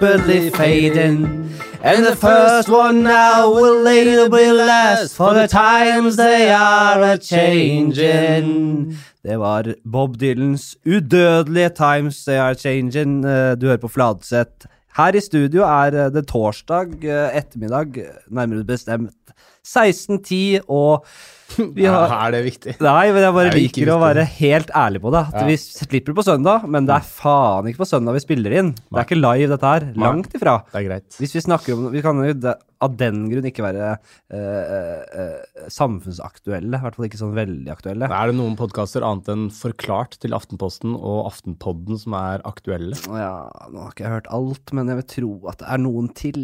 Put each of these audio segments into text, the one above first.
rapidly fading. And the first one now will later be last, for the times they are a changing. Det var Bob Dylans udødelige Times They Are Changing. Eh, Du hører på Fladseth. Her i studio er eh, det torsdag eh, ettermiddag, nærmere bestemt 16.10, og har Ja, er det viktig? Nei, men jeg bare er liker å være helt ærlig på det. At Ja. Vi slipper på søndag, men det er faen ikke på søndag vi spiller inn. Det er ikke live, dette her. Langt ifra. Det er greit. Hvis vi snakker om Vi kan jo av den grunn ikke være eh, eh, samfunnsaktuelle. I hvert fall ikke sånn veldig aktuelle. Er det noen podkaster annet enn Forklart til Aftenposten og Aftenpodden som er aktuelle? Ja, nå har ikke jeg hørt alt, men jeg vil tro at det er noen til.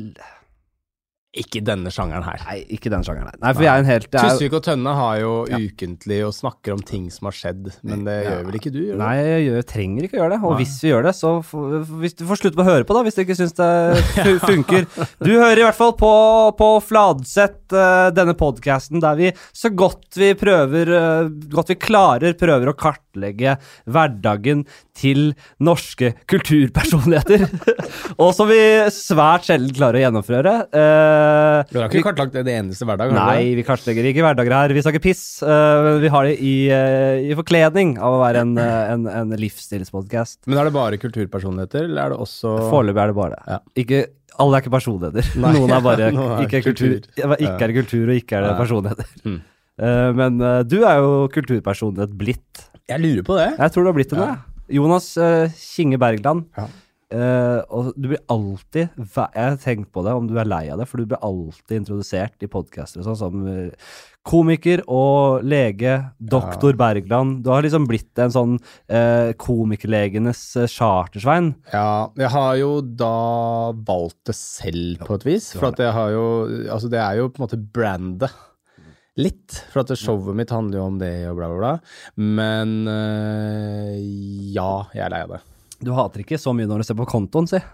Ikke denne sjangeren her. Nei, ikke denne sjangeren. her. Nei for jeg er en helt er, Tusvik og Tønne har jo Ja. ukentlig og snakker om ting som har skjedd, men det Ja. gjør vel ikke du? Gjør? Nei, jeg gjør, trenger ikke å gjøre det. Og Nei. hvis vi gjør det, så får, hvis du får slutte på å høre på, da, hvis du ikke syns det funker. Du hører i hvert fall på, på Fladseth, eh, denne podkasten der vi så godt vi prøver, eh, godt vi klarer, prøver å kartlegge hverdagen til norske kulturpersonligheter. og som vi svært sjelden klarer å gjennomføre. Eh, Du har ikke kartlagt det eneste hverdag? Nei, vi kartlegger ikke hverdager her. Vi snakker piss. eh, men vi har det i, eh, i forkledning av å være en, uh, en, en livsstilspodkast. Men er det bare kulturpersonligheter, eller er det også Foreløpig er det bare det. Ja. Ikke, alle er ikke personligheter. Nei, Noen er bare ja, er ikke, kultur, kultur. ikke er det kultur, og ikke er det personligheter. Mm. Men du er jo kulturpersonlighet blitt. Jeg lurer på det. Jeg tror du har blitt det nå. Ja. Jonas eh, Kinge Bergland. Ja. Eh, og du blir alltid Jeg har tenkt på det, om du er lei av det, for du blir alltid introdusert i podcaster og sånn som eh, komiker og lege, doktor Bergland. Du har liksom blitt en sånn eh, komikerlegenes eh, chartersvein. Ja, jeg har jo da valgt det selv på et vis. For at jeg har jo Altså, det er jo på en måte brandet. Litt. For at showet mitt handler jo om det og bla, bla, bla. Men øh, ja, jeg er lei av det. Du hater ikke så mye når du ser på kontoen, si.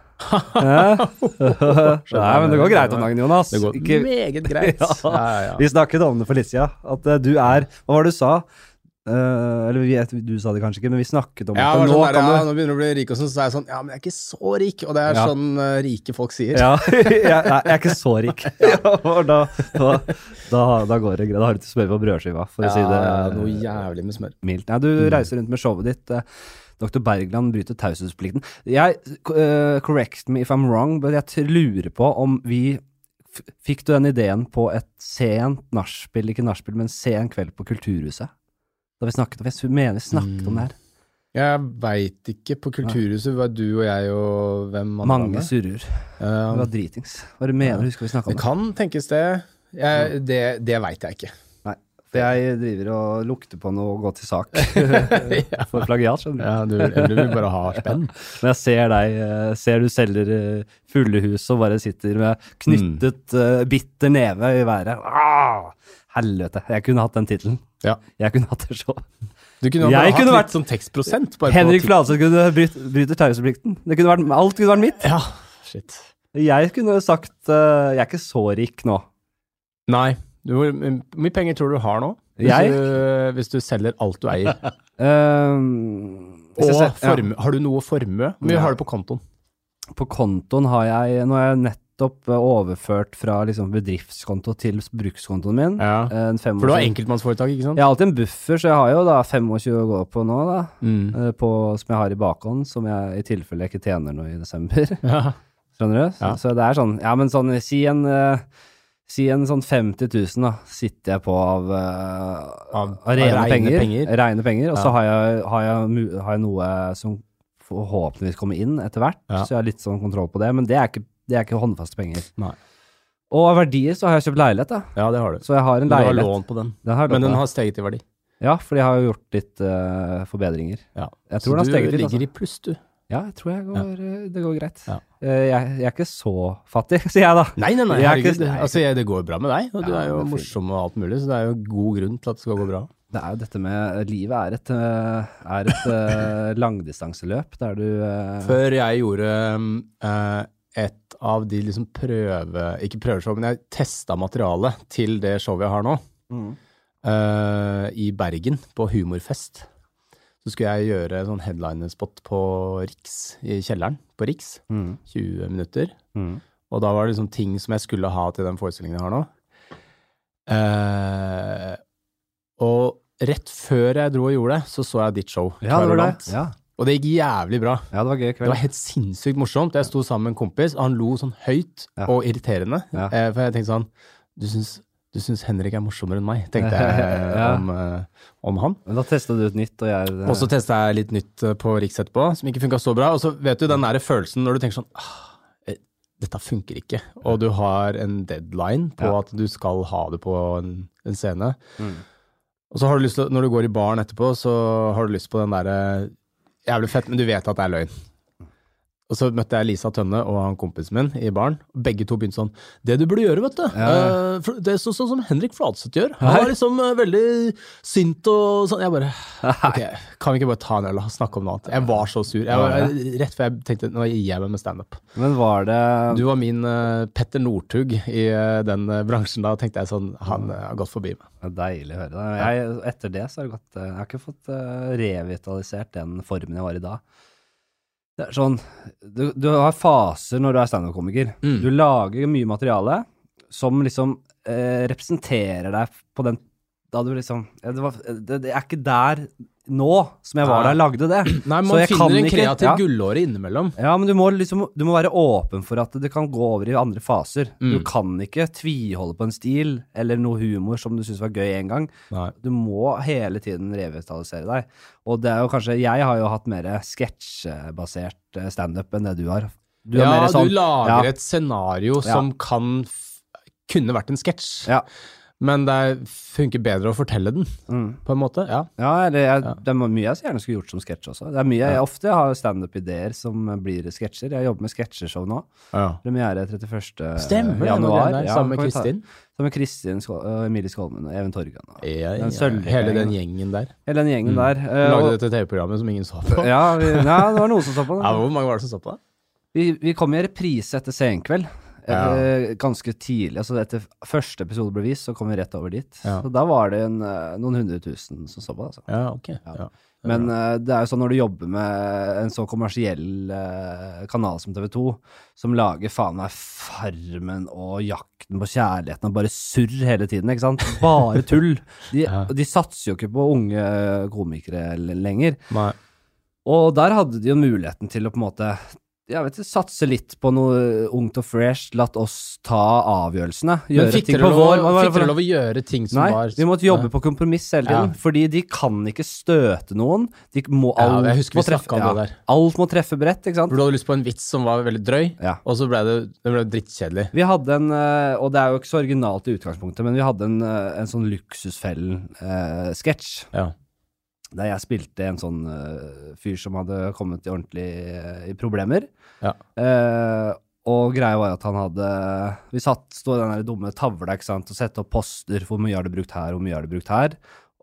Ja. Nei, men det går greit om dagen, Jonas. Det går Ikke- meget greit. Ja. Ja, ja, ja. Vi snakket om det for litt siden. At eh, du er Hva var det du sa? Eh, eller vi, du sa det kanskje ikke, men vi snakket om Ja, det var nå sånn der, ja, nå begynner du å bli rik, og sånn, så er jeg sånn Ja, men jeg er ikke så rik. Og det er Ja. sånn uh, rike folk sier. Ja, jeg, jeg er ikke så rik. Ja, og da, da, da, da går det greit. Da har du ikke smør på brødskiva, for å si det ja, noe jævlig med smør. mildt. Nei, du reiser rundt med showet ditt. eh, Dr. Bergland bryter taushetsplikten. Jeg, uh, correct me if I'm wrong, men jeg lurer på om vi Fikk du den ideen på et sent nachspiel, ikke nachspiel, men sen kveld på Kulturhuset? Da vi snakket Jeg mener vi snakket om det her. Jeg veit ikke. På Kulturhuset var du og jeg og hvem andre Mange med? surrer. Ja, Det var dritings. Hva du mener? Husker vi snakka om det kan tenkes det. Jeg, det det veit jeg ikke. Nei. For jeg driver og lukter på noe og går til sak for plagiat, skjønner du. Ja, du, du vil bare ha spenn. Når jeg ser deg, eh, ser du selger fulle hus og bare sitter med knyttet, mm. bitter neve i været. Ah, helvete. Jeg kunne hatt den tittelen. Ja. Jeg kunne hatt det så. Du kunne Jeg kunne vært- sånn tekstprosent. Henrik Fladseth kunne bryt, bryter taushetsplikten. Alt kunne vært mitt. Ja, shit. Jeg kunne sagt uh, Jeg er ikke så rik nå. Nei. Hvor mye penger tror du du har nå? Hvis, Jeg? du, hvis du selger alt du eier. um, Og ser- ja. Har du noe formue? Hvor mye Ja. har du på kontoen? På kontoen har jeg Nå har jeg nettopp eh, overført fra liksom bedriftskonto til brukskontoen min. Ja. En For du har enkeltmannsforetak, ikke sant? Jeg har alltid en buffer, så jeg har jo da 25 å gå på nå, da. Mm. eh, På, som jeg har i bakhånd, som jeg i tilfelle ikke tjener noe i desember. ja. Skjønner du? Så, så det er sånn Ja, men sånn Si en eh, Si en sånn 50 000, da, sitter jeg på av, uh, Av- av rene penger. penger. Reine penger. Og så har har, har jeg noe som forhåpentligvis kommer inn etter hvert, Ja. så jeg har litt sånn kontroll på det. Men det er ikke, det er ikke håndfaste penger. Nei. Og av verdier så har jeg kjøpt leilighet, da. ja, det har du. Så jeg har en Men du har leilighet. lån på den. Den har jeg Men den på. har steget i verdi. Ja, fordi jeg har jo gjort litt eh, forbedringer. Ja. Jeg Så tror den har du steget litt. ligger Altså. i pluss, du. Ja, jeg tror jeg går, eh, det går greit. Ja. Eh, jeg, jeg er ikke så fattig, sier jeg da. Nei, nei, nei, Jeg er herregud. ikke- nei. altså, jeg, det går bra med deg, og du Ja, er jo det er fint. morsom og alt mulig, så det er jo god grunn til at det skal gå bra. Det er jo dette med Livet er et, eh, er et eh, langdistanseløp der du eh, Før jeg gjorde eh, et av de liksom prøve... Ikke prøveshow, men jeg testa materialet til det showet jeg har nå, Mm. Uh, i Bergen, på Humorfest. Så skulle jeg gjøre sånn headliner-spot på Riks, i kjelleren på Riks. Mm. 20 minutter. Mm. Og da var det liksom ting som jeg skulle ha til den forestillingen jeg har nå. Uh, og rett før jeg dro og gjorde det, så så jeg ditt show. Ja, det var det. Ja. Og det gikk jævlig bra. ja, det var gøy kveld. Det var helt sinnssykt morsomt. Jeg sto sammen med en kompis, og han lo sånn høyt Ja. og irriterende. Ja. Eh, for jeg tenkte sånn Du syns, du syns Henrik er morsommere enn meg, tenkte jeg Ja. om, eh, om han. Men da testa du ut nytt, og jeg Og så testa jeg litt nytt eh, på Riks etterpå, som ikke funka så bra. Og så vet du den der følelsen når du tenker sånn ah, eh, Dette funker ikke. Og du har en deadline på Ja. at du skal ha det på en, en scene. Mm. Og så har du lyst til, når du går i baren etterpå, så har du lyst på den derre Jævlig fett, men du vet at det er løgn. Og så møtte jeg Lisa Tønne og han kompisen min i baren. Begge to begynte sånn Det du burde gjøre, vet du Ja. eh, Det er sånn, sånn som Henrik Fladseth gjør. Han var liksom eh, veldig sint og sånn. Jeg bare Ok, kan vi ikke bare ta en øl og snakke om noe annet? Jeg var så sur. Jeg var, jeg, rett før jeg tenkte Nå gir jeg meg med standup. Men var det Du var min uh, Petter Northug i eh, den eh, bransjen. Da tenkte jeg sånn Han eh, har gått forbi meg. Deilig å høre. det. Jeg, etter det så har det gått eh, Jeg har ikke fått eh, revitalisert den formen jeg var i da. Det er sånn Du, du har faser når du er standup-komiker. Mm. Du lager mye materiale som liksom eh, representerer deg på den Da du liksom det, var, det, det er ikke der nå som jeg var der jeg lagde det. Nei, Så man finner en kreativ ja. gullåre innimellom. Ja, men du må liksom Du må være åpen for at det kan gå over i andre faser. Du Mm. kan ikke tviholde på en stil eller noe humor som du syns var gøy en gang. Nei. Du må hele tiden revitalisere deg. Og det er jo kanskje Jeg har jo hatt mer sketsjbasert eh, standup enn det du har. Du ja, sånn- du lager ja. et scenario som kan kunne vært en sketsj, Ja. Men det er- funker bedre å fortelle den, Mm. på en måte. Ja. Ja, det, Ja. det er mye jeg gjerne skulle gjort som sketsj også. Det er mye, jeg ofte har standup-ideer som blir sketsjer. Jeg jobber med sketsjeshow nå. ja. Premiere 31. Stemmer januar. Der, sammen med Kristin. Sammen med Kristin Skål, øh, Emilie Skålmen og Even Torgan. og Den. Hele den gjengen der. Hele den gjengen Mm. der. Uh, Lagde dette TV-programmet som ingen så på. Ja, vi, ja, det var noen som så på det. Ja, hvor mange var det som så på det? Vi, vi kom i reprise etter Senkveld. Ja. eh, Ganske tidlig. altså Etter første episode ble vist, så kom vi rett over dit. Ja. Så da var det en, eh, noen hundre tusen som så på. altså. Ja, okay. Ja. Men uh, det er jo sånn når du jobber med en så kommersiell uh, kanal som TV 2, som lager faen meg Farmen og Jakten på kjærligheten og bare surr hele tiden, ikke sant? Bare tull. De, de satser jo ikke på unge komikere lenger. Nei. Og der hadde de jo muligheten til å på en måte jeg vet ikke, satse litt på noe ungt og fresh, latt oss ta avgjørelsene. Men fikk ting dere, på lov, vår fikk dere lov å gjøre ting som Nei, var vi måtte jobbe på kompromiss hele tiden, Ja. fordi de kan ikke støte noen. De må, Ja, jeg husker vi må treffe, om det der. alt må treffe bredt, ikke sant? For du hadde lyst på en vits som var veldig drøy, Ja. og så ble det, det ble drittkjedelig. Vi hadde en, eh, og det er jo ikke så originalt i utgangspunktet, men vi hadde en, eh, en sånn Luksusfellen-sketsj. Ja. Der jeg spilte en sånn uh, fyr som hadde kommet i ordentlig uh, i problemer. Ja. Uh, og greia var at han hadde Vi satt, stod i den der dumme tavla ikke sant, og sette opp poster. Hvor mye har du brukt her, hvor mye har du brukt her?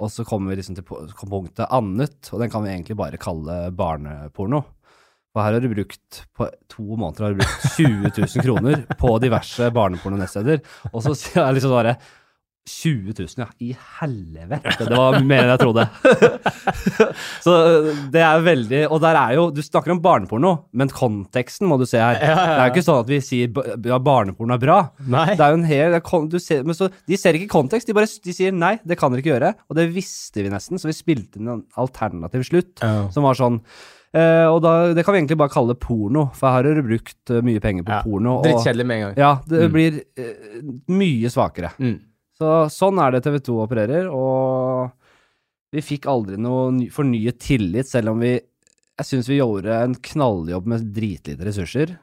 Og så kommer vi liksom til punktet annet, og den kan vi egentlig bare kalle barneporno. For her har du brukt på to måneder har du brukt 20 000 kroner på diverse barneporno-nettsteder. Og så sier jeg liksom bare 20 000, ja. I helvete! Det var mer enn jeg trodde. så det er veldig Og der er jo Du snakker om barneporno, men konteksten må du se her. Ja, ja, ja. Det er jo ikke sånn at vi sier ja, barneporno er bra. Nei. Det er jo en hel er ser, men så, De ser ikke kontekst, de bare de sier nei, det kan dere ikke gjøre. Og det visste vi nesten, så vi spilte inn en alternativ slutt Ja. som var sånn Uh, og da, Det kan vi egentlig bare kalle porno, for her har du brukt eh, mye penger på Ja. porno. Drittkjedelig med en gang. ja, det Mm. blir uh, mye svakere. Mm. Så sånn er det TV 2 opererer, og vi fikk aldri noe fornyet tillit, selv om vi Jeg syns vi gjorde en knalljobb med dritlite ressurser.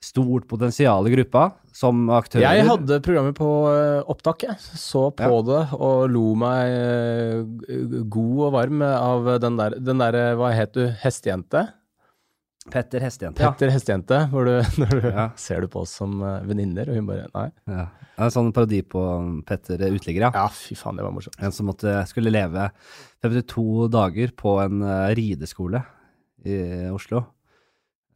Stort potensial i gruppa, som aktører. Jeg hadde programmet på eh, opptak, jeg. Så på Ja. det og lo meg eh, god og varm av den der, den der eh, Hva het du? Hestejente? Petter Hestejente. Ja. Petter Hestejente. Hvor du, når du Ja. ser du på oss som eh, venninner, og hun bare Nei. Ja. Det En sånn parodi på Petter Uteligger, ja. Ja, fy faen, det var morsomt. En som måtte, skulle leve 52 dager på en eh, rideskole i Oslo.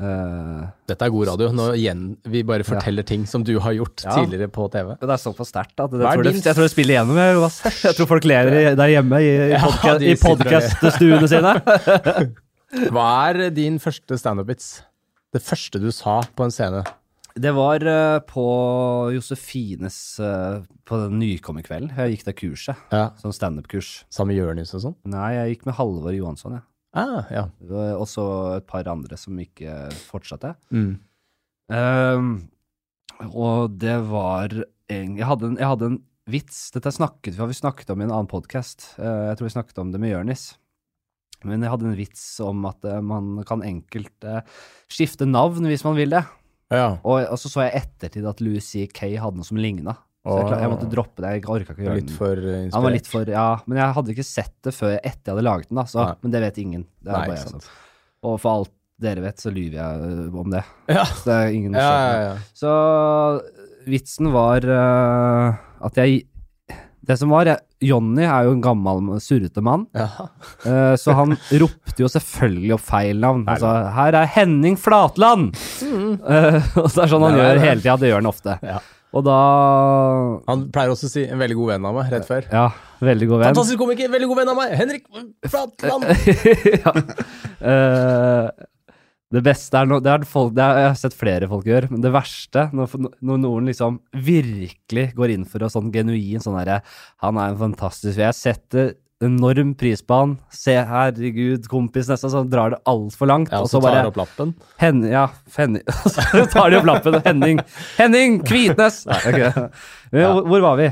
Uh, Dette er god radio. Nå igjen, vi bare forteller ting som du har gjort Ja. tidligere på TV. men det er såpass sterkt at jeg tror det, jeg tror det spiller igjennom. Jeg, jeg tror folk ler der hjemme i, i, Ja, ler. podcaststuene sine. Hva er din første standup-vits? Det første du sa på en scene? Det var eh, på Josefines uh, på den nykommerkvelden. Jeg gikk det kurset. Ja. Sånn standup-kurs. Sammen med Jonis og sånn? Nei, jeg gikk med Halvor Johansson, jeg. Ah, ja. Ja. Og så et par andre som ikke fortsatte. Mm. Um, og det var en, jeg, hadde en, jeg hadde en vits. Dette snakket vi, har vi snakket om i en annen podkast. jeg tror vi snakket om det med Jørnis. Men jeg hadde en vits om at eh, man kan enkelt eh, skifte navn hvis man vil det. ja. Og, og så så jeg ettertid at Louis C.K. hadde noe som ligna. Så jeg, jeg måtte droppe det. Jeg orka ikke å gjøre Litt for inspirert? Han var litt for, ja, Men jeg hadde ikke sett det før etter jeg hadde laget den. da, så, Men det vet ingen. Det Nei, jeg Og for alt dere vet, så lyver jeg øh, om det. Ja. Så det er ingen Ja, ja, ja. Så vitsen var uh, at jeg Det som var jeg, Jonny er jo en gammel, surrete mann, ja. øh, så han ropte jo selvfølgelig opp feil navn. Han sa 'Her er Henning Flatland'! Mm. og det er sånn han Ja, gjør hele tida. Det gjør han ofte. Ja. Og da Han pleier også å si 'en veldig god venn av meg' rett før. Ja, veldig god venn. Fantastisk komiker, veldig god venn av meg! Henrik Flatland! ja. Det beste er, no, det er folk, det er, Jeg har sett flere folk gjøre, men det verste, når, når noen liksom virkelig går inn for å sånn genuin sånn herre Han er en fantastisk Jeg setter enorm pris på han. Se, herregud, kompis, nesten. Så drar det altfor langt. Ja, og og så så tar bare opp lappen. Hen, Ja, Henning Så tar de opp lappen. Henning! Henning Kvitnes! Nei, okay. Hvor, hvor var vi?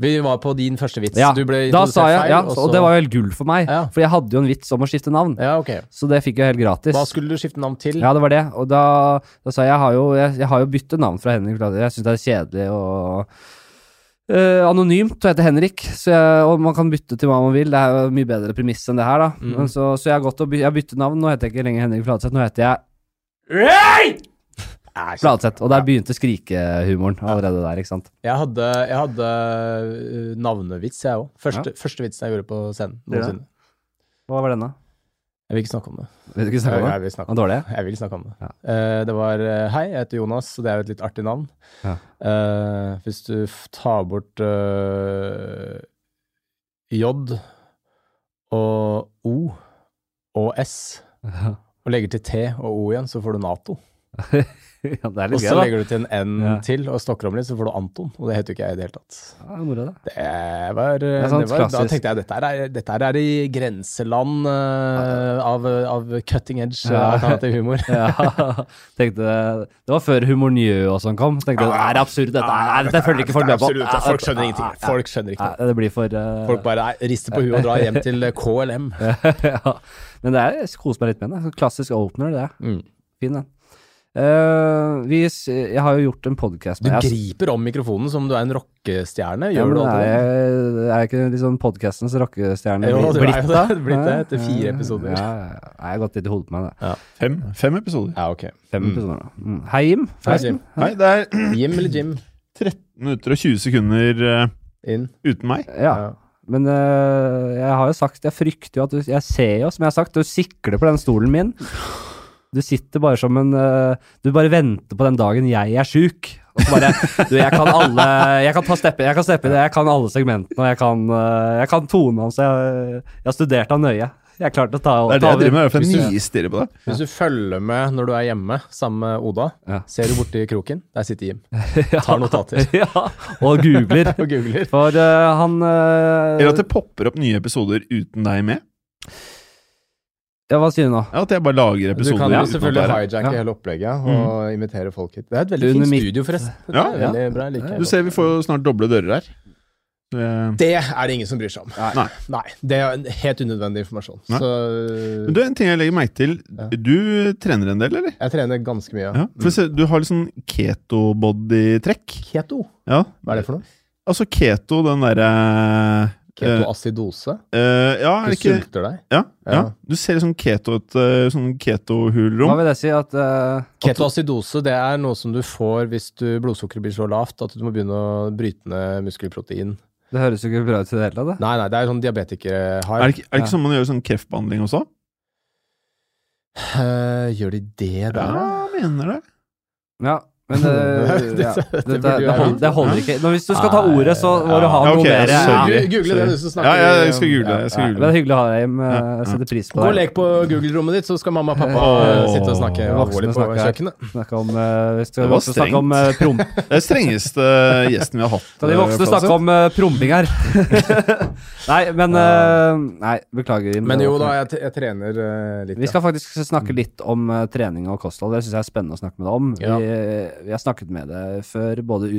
Vi var på din første vits. Ja, Du ble da sa jeg, feil, ja, og og, det var jo helt gull for meg. Ja. For jeg hadde jo en vits om å skifte navn. Ja, okay. Så det fikk jeg helt gratis. Hva skulle du skifte navn til? Ja, det var det. Og da, da sa jeg jeg har jo, jeg, jeg har jo byttet navn fra Henrik. Jeg syns det er kjedelig og uh, anonymt å heter Henrik. Så jeg, og man kan bytte til hva man vil. Det er jo mye bedre premiss enn det her, da. Mm. Men så, så jeg har gått og by, jeg byttet navn. Nå heter jeg ikke lenger Henrik Fladseth. Nå heter jeg Ray! Fladseth. Og der begynte skrikehumoren allerede der, ikke sant. Jeg hadde, jeg hadde uh, navnevits, jeg òg. Første, første vitsen jeg gjorde på scenen noensinne. Hva var den, da? Jeg vil ikke snakke om det. Vil du ikke snakke om det? jeg, vil snakke om det. Jeg vil snakke om det. Ja. Uh, det var eh, Hei, jeg heter Jonas, og det er jo et litt artig navn. Ja. Uh, hvis du tar bort uh, J og O og S og legger til T og O igjen, så får du Nato. ja, det er Og litt så gøy, da. legger du til en N Ja. til og stokker om litt, så får du Anton. Og det heter jo ikke jeg i det hele tatt. Ja, moro, det. Det var, det sånn var Da tenkte jeg dette er, dette er i grenseland eh, av, av cutting edge Ja. alternativ humor. Ja, tenkte Det var før Humor Njø og sånn kom. Tenkte det er absurd, dette er, dette følger ikke folk med på. Folk skjønner ingenting. Folk skjønner ikke det blir for uh, Folk bare nei, rister på huet og drar hjem til KLM. ja. Men det er, jeg koser meg litt med det. Klassisk opener, det. Mm. Fin, den. Eh, vi, jeg har jo gjort en podkast Du med Du griper om mikrofonen som du er en rockestjerne. Gjør ja, du alltid det? jeg, er jeg ikke liksom podkastens rockestjerne Jo, bli- du er jo blitt, det. da? Blitt det etter fire ja, episoder. Ja, ja, ja. Jeg har gått litt i hodet på meg, det. Fem, fem episoder. Ja, ok. Fem Mm. episoder da. Mm. Hei, Jim. Hei. Jim. Hei, det er Jim eller Jim? 13 minutter og 20 sekunder uh, Inn. uten meg. Ja. Men uh, jeg har jo sagt Jeg frykter jo at du Jeg ser jo, som jeg har sagt, du sikler på den stolen min. Du sitter bare som en øh, Du bare venter på den dagen jeg er sjuk. Og så bare Du, jeg kan alle Jeg kan ta steppe, jeg kan steppe i det. Jeg kan alle segmentene, og jeg kan, øh, jeg kan tonen hans. Jeg, jeg har studert han nøye. Jeg klarte klar å ta, Det er det jeg driver med, for Hvis jeg du- nistirrer på det. Hvis du følger med når du er hjemme sammen med Oda, Ja. ser du borti kroken, der sitter Jim. Ja. Tar notater. ja, og googler. Og googler. For uh, han uh, Eller at det popper opp nye episoder uten deg med. Ja, hva sier du nå? Ja, At jeg bare lager episoder. Du kan jo selvfølgelig hijacke Ja. hele opplegget og invitere folk hit. Det er et veldig fint studio, forresten. Det Ja. er veldig bra, like Du ser vi får jo snart doble dører her. Det er det ingen som bryr seg om. Nei. Nei, det er en helt unødvendig informasjon. Så Men du, en ting jeg legger merke til. Du trener en del, eller? jeg trener ganske mye. Ja. For se, du har litt sånn keto-body-trekk. Keto, Ja. hva er det for noe? Altså keto, den derre Ketoacidose? Uh, Ja, er Du ikke sulter deg? ja, ja. Ja. Du ser sånn keto, et eh, sånn Hva vil det si? At uh, Ketoacidose det er noe som du får hvis du blodsukkeret blir så lavt at du må begynne å bryte ned muskelprotein. Det høres jo ikke bra ut i det hele tatt. Nei, nei, det er sånn diabetikere har. Er det ikke, er det ikke Ja. sånn man gjør sånn kreftbehandling også? Uh, gjør de det da? Ja, mener det. Ja, men det, ja, det, det, det, hold, det holder ikke. Når, hvis du skal ta ordet, så må du ha noe okay, mer. sorry. Ja. Google det, du som Ja, snakker ja, jeg skal google. Jeg Ja, skal men det er hyggelig å ha deg hjem. Setter pris på Gå og lek på Google-rommet ditt, så skal mamma og pappa eh, sitte og snakke alvorlig på kjøkkenet. Snakke om, vi skal Det var strengt snakke om uh, promp. Det er strengeste gjesten vi har hatt. De eh, voksne Fladseth. snakke om uh, promping her? nei, men uh, Nei, beklager. Men jo da, jeg, t- jeg trener eh, litt. Vi skal faktisk snakke litt om trening og kosthold. Det syns jeg er spennende å snakke med deg om. Ja. Vi, vi har snakket med deg før, både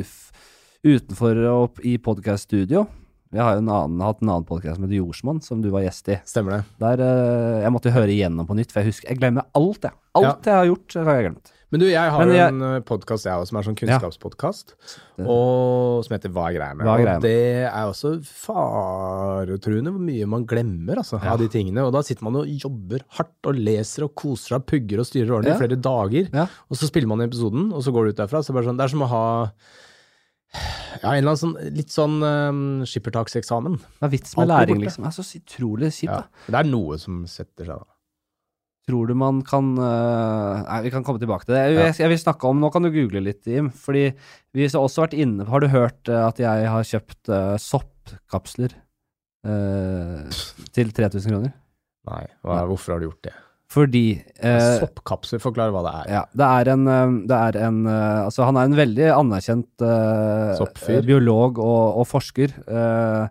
utenfor og i podkaststudio. Vi har jo en annen, hatt en annen podkast som heter Jordsmonn, som du var gjest i. Stemmer det. Der uh, Jeg måtte høre igjennom på nytt, for jeg husker Jeg glemmer alt, jeg. Alt jeg har gjort, har jeg glemt. Men du, jeg har Men jo jeg- en podkast jeg også, som er sånn Ja. kunnskapspodkast, og som heter Hva er greia med? Er greia Og det er også faretruende hvor mye man glemmer altså, Ja. av de tingene. Og da sitter man og jobber hardt og leser og koser seg, pugger og styrer ordentlig Ja. i flere dager. Ja. Og så spiller man episoden, og så går du ut derfra. Så sånn, det er som å ha ja, en eller annen sånn, litt sånn um, skippertakseksamen. Det er vits med Alt læring, liksom. Det er så utrolig kjipt, Ja. da. Det er noe som setter seg, da. Tror du man kan øh, Nei, vi kan komme tilbake til det. Jeg, jeg, vil snakke om Nå kan du google litt, Jim. Fordi vi har også vært inne Har du hørt øh, at jeg har kjøpt øh, soppkapsler til 3000 kroner? Nei, hva, hvorfor har du gjort det? Fordi øh, Soppkapsler, forklar hva det er. ja, det er en, det er en Altså, han er en veldig anerkjent øh, biolog og, og forsker øh,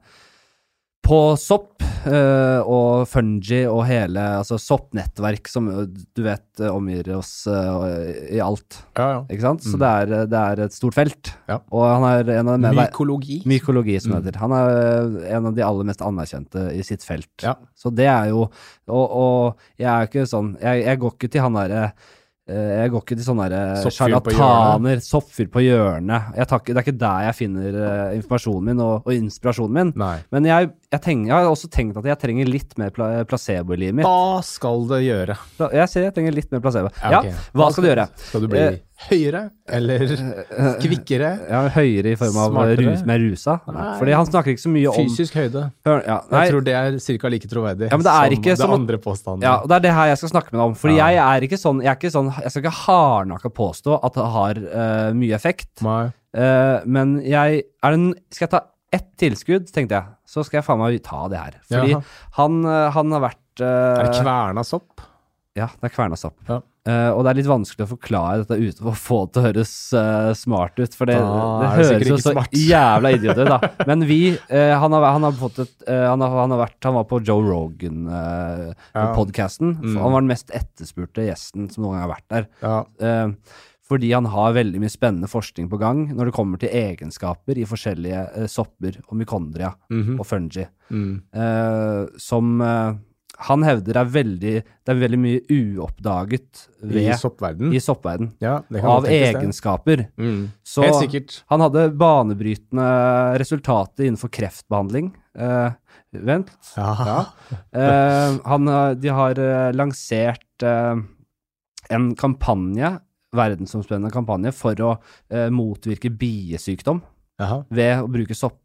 på sopp uh, og fungi og hele altså soppnettverk som du vet omgir oss uh, i alt. Ja, ja. Ikke sant? Så Mm. det, er, det er et stort felt. Ja. Og han er en av de Mykologi. Mykologi, som Mm. heter. Han er en av de aller mest anerkjente i sitt felt. Ja. Så det er jo Og, og jeg er ikke sånn Jeg, jeg går ikke til han derre jeg går ikke til sånne eh, sjarlataner, soppfyr på hjørnet. Jeg tar, det er ikke der jeg finner eh, informasjonen min og, og inspirasjonen min. Nei. Men jeg, jeg, tenker, jeg har også tenkt at jeg trenger litt mer pla placebo i livet mitt. Hva skal det gjøre? Jeg ser jeg trenger litt mer placebo. Ja, ok. hva skal du gjøre? Skal du bli Eh, høyere, eller kvikkere? Ja, høyere i form av Smartere? rus, mer rusa. Nei. Fordi han snakker ikke så mye om Fysisk høyde. Ja, Jeg tror det er ca. like troverdig Ja, det som det andre påstanden. Ja, og det er det her jeg skal snakke med deg om. Fordi jeg er ikke sånn Jeg ikke sånn Jeg skal ikke hardnakka påstå at det har uh, mye effekt. Eh, men jeg den, Skal jeg ta ett tilskudd, tenkte jeg, så skal jeg faen meg ta det her. Fordi han, eh, han har vært Er det eh, kverna sopp? Ja, det er kvernasopp. Ja. Uh, og det er litt vanskelig å forklare dette uten å få det til å høres uh, smart ut, for det, det høres jo så smart. jævla idiot ut, da. Men vi uh, han, har, han har fått et han, har, han har vært Han var på Joe Rogan-podkasten. Mm. Han var den mest etterspurte gjesten som noen gang har vært der. Ja. Fordi han har veldig mye spennende forskning på gang når det kommer til egenskaper i forskjellige sopper og mykondria Mhm. og fungi Mm. som han hevder er veldig Det er veldig mye uoppdaget I soppverden? i soppverden. ja, det kan Av egenskaper. Mm. Så Helt sikkert. han hadde banebrytende resultater innenfor kreftbehandling. Eh, vent. Ja. Eh, han, de har eh, lansert eh, en kampanje, verdensomspennende kampanje, for å eh, motvirke biesykdom Aha. ved å bruke sopp...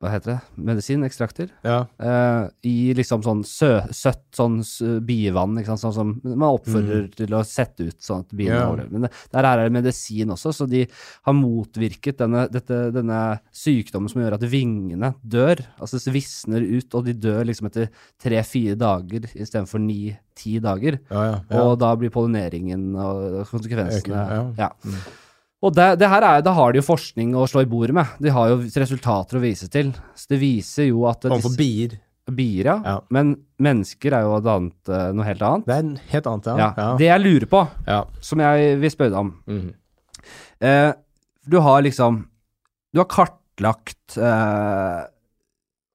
hva heter det? Medisin? Ekstrakter? Ja. uh, i liksom sånn sø, søtt sånn bievann, ikke sant, sånn som man oppfordrer til å sette ut sånn at biene Mm. Overlever. Men det, der er det medisin også, så de har motvirket denne, dette, denne sykdommen som gjør at vingene dør, altså visner ut, og de dør liksom etter tre-fire dager istedenfor ni-ti dager. Ja, ja. ja. Og da blir pollineringen og konsekvensene ja. ja. Og det, det her er, da har de jo forskning å slå i bordet med. De har jo resultater å vise til. Så det viser jo at Overfor bier. Bier, ja. Ja. Men mennesker er jo et annet, eh, noe helt annet. Det er helt annet, ja. Ja. Det jeg lurer på, ja. som jeg vil spørre deg om Mhm. eh, Du har liksom Du har kartlagt eh,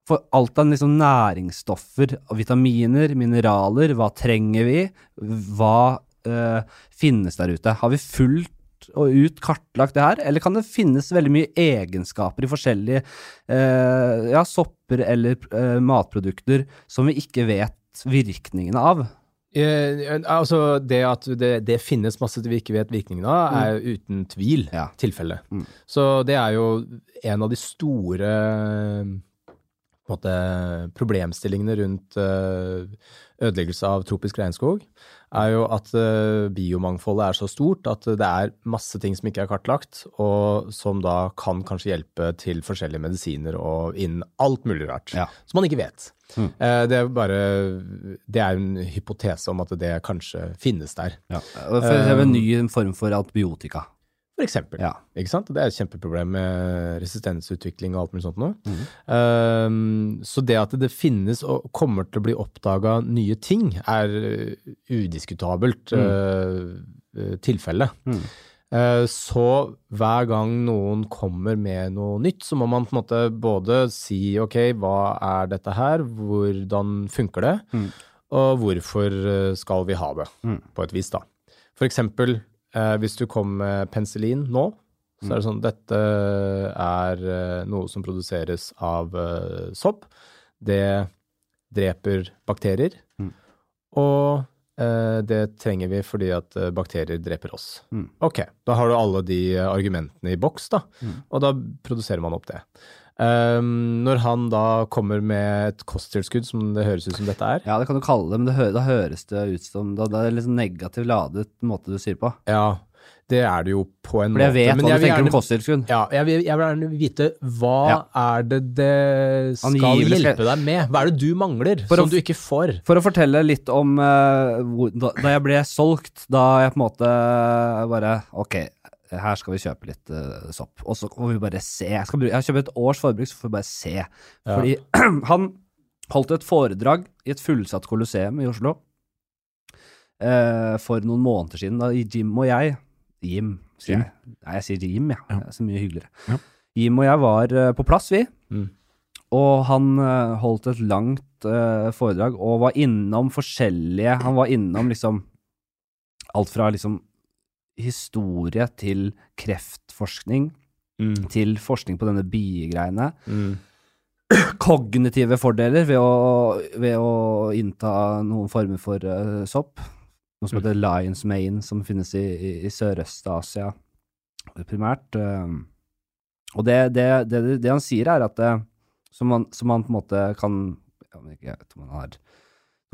for alt av liksom næringsstoffer, vitaminer, mineraler. Hva trenger vi? Hva eh, finnes der ute? Har vi og ut kartlagt det her, eller kan det finnes veldig mye egenskaper i forskjellige eh, ja, sopper eller eh, matprodukter som vi ikke vet virkningene av? Eh, altså, det at det, det finnes masse vi ikke vet virkningen av, er jo uten tvil Ja. tilfellet. Mm. Så det er jo en av de store måte, problemstillingene rundt eh, ødeleggelse av tropisk regnskog, er jo at eh, biomangfoldet er så stort at det er masse ting som ikke er kartlagt, og som da kan kanskje hjelpe til forskjellige medisiner og innen alt mulig rart. Ja. Som man ikke vet. Mm. Eh, Det er bare Det er en hypotese om at det kanskje finnes der, Ja. Det er en ny form for antibiotika. For eksempel. Ja. Ikke sant? Det er et kjempeproblem med resistensutvikling og alt mulig sånt noe. Mhm. Um, så det at det finnes og kommer til å bli oppdaga nye ting, er uh, udiskutabelt mm. uh, tilfelle. Mm. Uh, så hver gang noen kommer med noe nytt, så må man på en måte både si ok, hva er dette her, hvordan funker det, Mm. og hvorfor skal vi ha det, Mm. på et vis da. For eksempel, eh, hvis du kom med penicillin nå, så er det sånn, dette er eh, noe som produseres av eh, sopp. Det dreper bakterier, Mm. og eh, det trenger vi fordi at bakterier dreper oss. Mm. Ok, da har du alle de argumentene i boks, da, Mm. og da produserer man opp det. Um, når han da kommer med et kosttilskudd, som det høres ut som dette er, Ja, det kan du kalle det, men det hø da høres det ut som Da, Det er det liksom negativt ladet måte du sier på. ja, det er det jo på en For jeg måte. vet men hva jeg du tenker gjerne- om kosttilskudd. Ja, jeg vil, jeg vil gjerne vite hva Ja. er det det skal Angivelig hjelpe deg med? Hva er det du mangler For som å, du ikke får? For å fortelle litt om uh, hvor, da, da jeg ble solgt, da jeg på en måte bare Ok, her skal vi kjøpe litt uh, sopp. Og så får vi bare se. Jeg, skal bruke, jeg kjøper et års forbruk, så får vi bare se. Fordi han holdt et foredrag i et fullsatt kolosseum i Oslo uh, for noen måneder siden. Da Jim og jeg Jim, sier Jim. jeg. Nei, jeg sier Jim, ja. Ja. Det er så mye hyggeligere. Ja. Jim og jeg var uh, på plass, vi. Mm. Og han holdt et langt foredrag og var innom forskjellige Han var innom liksom alt fra liksom historie til kreftforskning Mm. til forskning på denne biegreiene. Mm. Kognitive fordeler ved å, ved å innta noen former for uh, sopp. Noe som heter Lions Mane, som finnes i, i, i Sørøst-Asia primært. Uh, Og det, det, det, det han sier, er at det, som, man, som man på en måte kan Jeg vet ikke om han har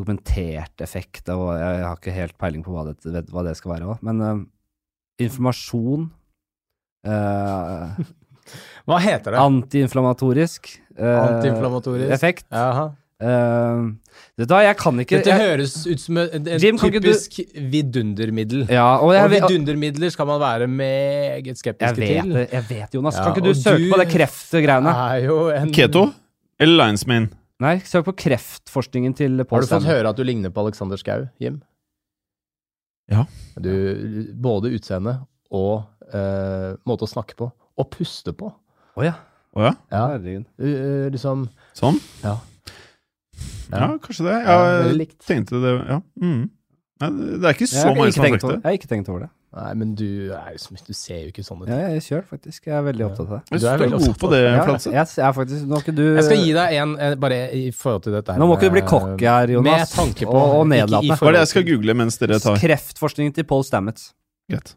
dokumentert effekt, og jeg har ikke helt peiling på hva det, hva det skal være òg, men eh, informasjon eh, Hva heter det? Antiinflamatorisk. eh, Antiinflammatorisk. effekt. Jaha. Uh, vet du hva, jeg kan ikke Dette jeg, høres ut som Jim, kan du- typisk vidundermiddel. Ja, og jeg, og vidundermidler skal man være meget jeg vet til. det, jeg vet, Jonas. Ja, kan ikke du søke du- på det kreftgreiene? En Keto eller linesman? Nei, søk på kreftforskningen til Har du fått høre at du ligner på Alexander Schou, Jim? Ja. Du, både utseende og eh, måte å snakke på. Og puste på. Å ja. Oh, ja? Ja. Herregud. Uh, liksom Sånn? Ja. Ja, kanskje det. Jeg tenkte det, ja. Mm. Nei, det er ikke så mange som har sagt det. jeg har ikke tenkt over det. Nei, men du, er, du ser jo ikke sånn ut. Ja, jeg kjører faktisk. Jeg er veldig opptatt av det. Du er veldig opptatt av på det, Ja, jeg, er faktisk Nå skal du Jeg skal gi deg en, bare i forhold til dette her Nå må ikke du bli med- cocky her, Jonas. Med tanke på Og- og nedlatende. Hva er det jeg skal google mens dere tar? Kreftforskningen til Paul Stamets. Greit.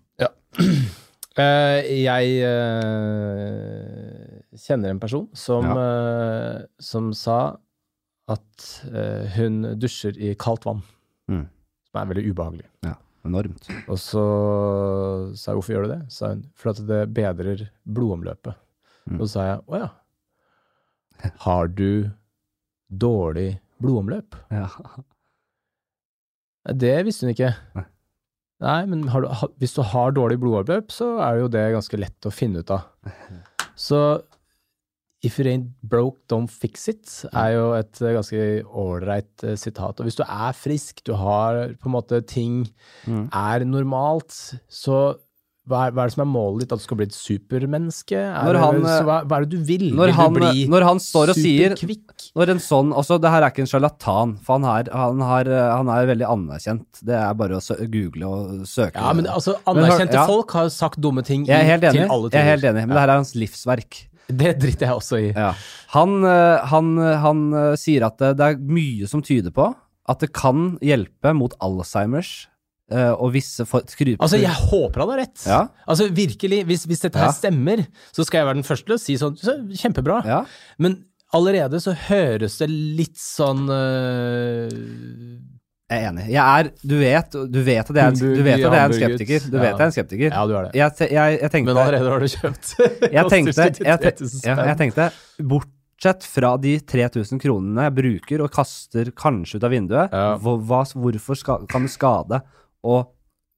Eh, jeg uh, kjenner en person som, eh, som sa at eh, hun dusjer i kaldt vann. Mm. Som er veldig ubehagelig. Enormt. Og så sa jeg hvorfor gjør du det? sa hun. For at det bedrer blodomløpet. Mm. Og så sa jeg å ja. Har du dårlig blodomløp? Ja. Det visste hun ikke. Nei. Nei, men har du, hvis du har dårlig blodomløp, så er jo det ganske lett å finne ut av. Så If it ain't broke, don't fix it, er jo et ganske ålreit eh, sitat. Og hvis du er frisk, du har på en måte ting Mm. er normalt, så hva er, hva er det som er målet ditt? At du skal bli et supermenneske? Er han, hva, hva er det du vil? Når vil han, du bli når han står og sier? Når en sånn Altså, det her er ikke en sjarlatan, for han, er, han, har, han er veldig anerkjent. Det er bare å google og søke. Ja, men altså, Men hør- anerkjente ja. folk har sagt dumme ting i, til alle jeg er helt enig, men det her er hans livsverk. Det driter jeg også i. Ja. Han, eh, han, han eh, sier at det, det er mye som tyder på at det kan hjelpe mot Alzheimers eh, og visse skruper Altså, jeg håper han har rett. Ja. Altså, virkelig, hvis, hvis dette her Ja. stemmer, så skal jeg være den første til å si sånn så, Kjempebra. Ja. Men allerede så høres det litt sånn øh, Jeg er enig. Jeg er Du vet, du vet at jeg er en, du vet at jeg er en skeptiker. Du vet at jeg er en skeptiker. Ja, du er det. Jeg, jeg, jeg tenkte Men allerede har du kjøpt. jeg tenkte, jeg, te- 73 000 ja, jeg tenkte Bortsett fra de 3000 kronene jeg bruker og kaster kanskje ut av vinduet, Ja. hvor, hva, hvorfor ska, kan det skade å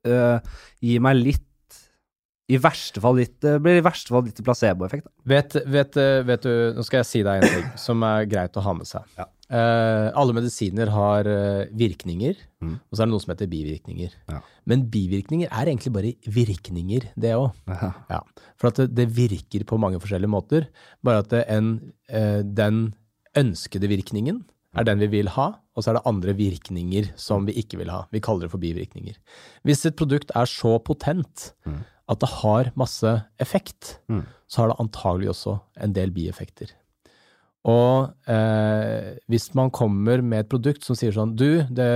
øh, gi meg litt I verste fall litt Det blir i verste fall litt placeboeffekt. Vet, vet, eh, vet du, nå skal jeg si deg en ting som er greit å ha med seg. Ja. Eh, alle medisiner har uh, virkninger, Mm. og så er det noe som heter bivirkninger. Ja. Men bivirkninger er egentlig bare virkninger, det òg. Ja. Ja. For at det, det virker på mange forskjellige måter. Bare at en, uh, den ønskede virkningen er den vi vil ha, og så er det andre virkninger som vi ikke vil ha. Vi kaller det for bivirkninger. Hvis et produkt er så potent Mm. at det har masse effekt, Mm. så har det antagelig også en del bieffekter. Og eh, hvis man kommer med et produkt som sier sånn Du, det,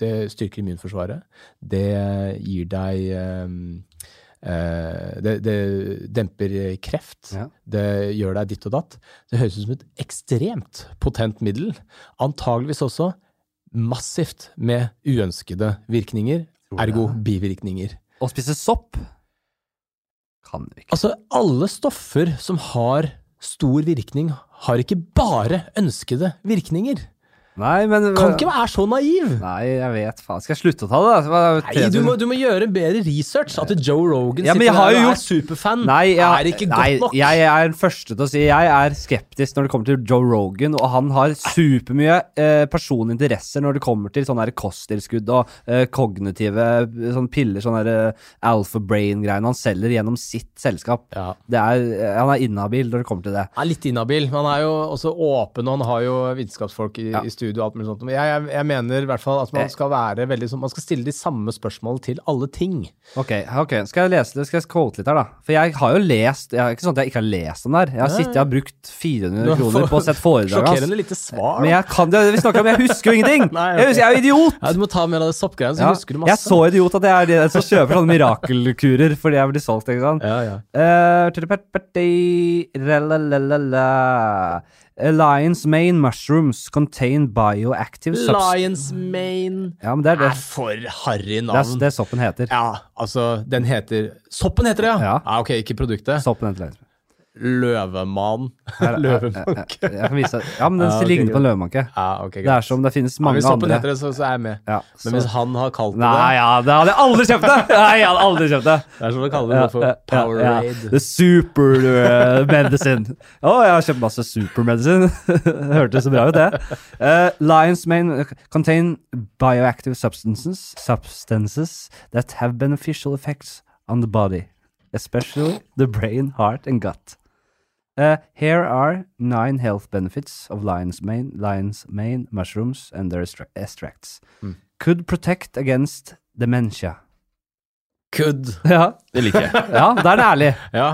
det styrker immunforsvaret. Det gir deg eh, eh, det, det demper kreft. Ja. Det gjør deg ditt og datt. Det høres ut som et ekstremt potent middel. Antageligvis også massivt med uønskede virkninger, ergo bivirkninger. Å spise sopp kan du ikke. Altså, alle stoffer som har stor virkning, har ikke bare ønskede virkninger. Nei, men Kan ikke være så naiv! Nei, jeg vet faen. Skal jeg slutte å ta det, da? Det Nei, du må, du må gjøre bedre research. At Joe Rogan Ja, sitter der og gjort- er superfan, Nei, jeg, er ikke nei, godt nok. jeg er den første til å si Jeg er skeptisk når det kommer til Joe Rogan, og han har supermye eh, personlige interesser når det kommer til sånne kosttilskudd og eh, kognitive eh, sånne piller, sånne eh, alpha brain-greiene han selger gjennom sitt selskap. Ja. Det er, eh, han er inhabil når det kommer til det. Han er litt inhabil, men han er jo også åpen, og han har jo vitenskapsfolk i, Ja. i studio og alt mulig sånt. Men jeg, jeg, jeg mener i hvert fall at man Eh. skal være veldig sånn Man skal stille de samme spørsmålene til alle ting. Ok, ok, skal jeg lese det? Skal jeg quote litt her, da? For jeg har jo lest er ikke sånn at jeg ikke har lest den der. Jeg har Nei. sittet og brukt 400 kroner på å sette foredrag hans. Sjokkerende lite svar. Men jeg kan det, vi snakker om, jeg husker jo ingenting! Nei, jeg, husker, jeg er jo idiot! Ja, du må ta mer av det soppgreiene, så Ja, husker du masse. jeg er så idiot at jeg er den som kjøper sånne mirakelkurer fordi jeg blir solgt, ikke sant. Ja, ja. Eh, Alliance main mushrooms contain bioactive substance Lions Mane Ja, men det er det. er for harry Det er navn. det soppen heter. Ja, altså, den heter Soppen heter det, ja! Ja. ok, ikke produktet. Soppen heter det. Løvemann. Løvemanke. Jeg, jeg kan Ja, men den Ja, okay, ligner på en løvemanke. Ja, okay, Det er som det finnes mange ja, andre. heter så, så er jeg med. Ja, Men hvis han har kalt det Nei, det ja, det hadde jeg aldri kjøpt det! Nei, jeg hadde aldri kjøpt det. Det er som å kalle det for. Powerade. The super medicine. Å, jeg har kjøpt masse supermedicine. Hørtes så bra ut, det. Uh, Lions main contain bioactive substances, substances that have beneficial effects on the body, especially the brain, heart, and gut. Uh, here are nine health benefits of lion's mane, lion's mane mushrooms and their extracts. Mm. Could protect against dementia. Could. Ja, Det liker jeg. ja da er det ærlig. Ja.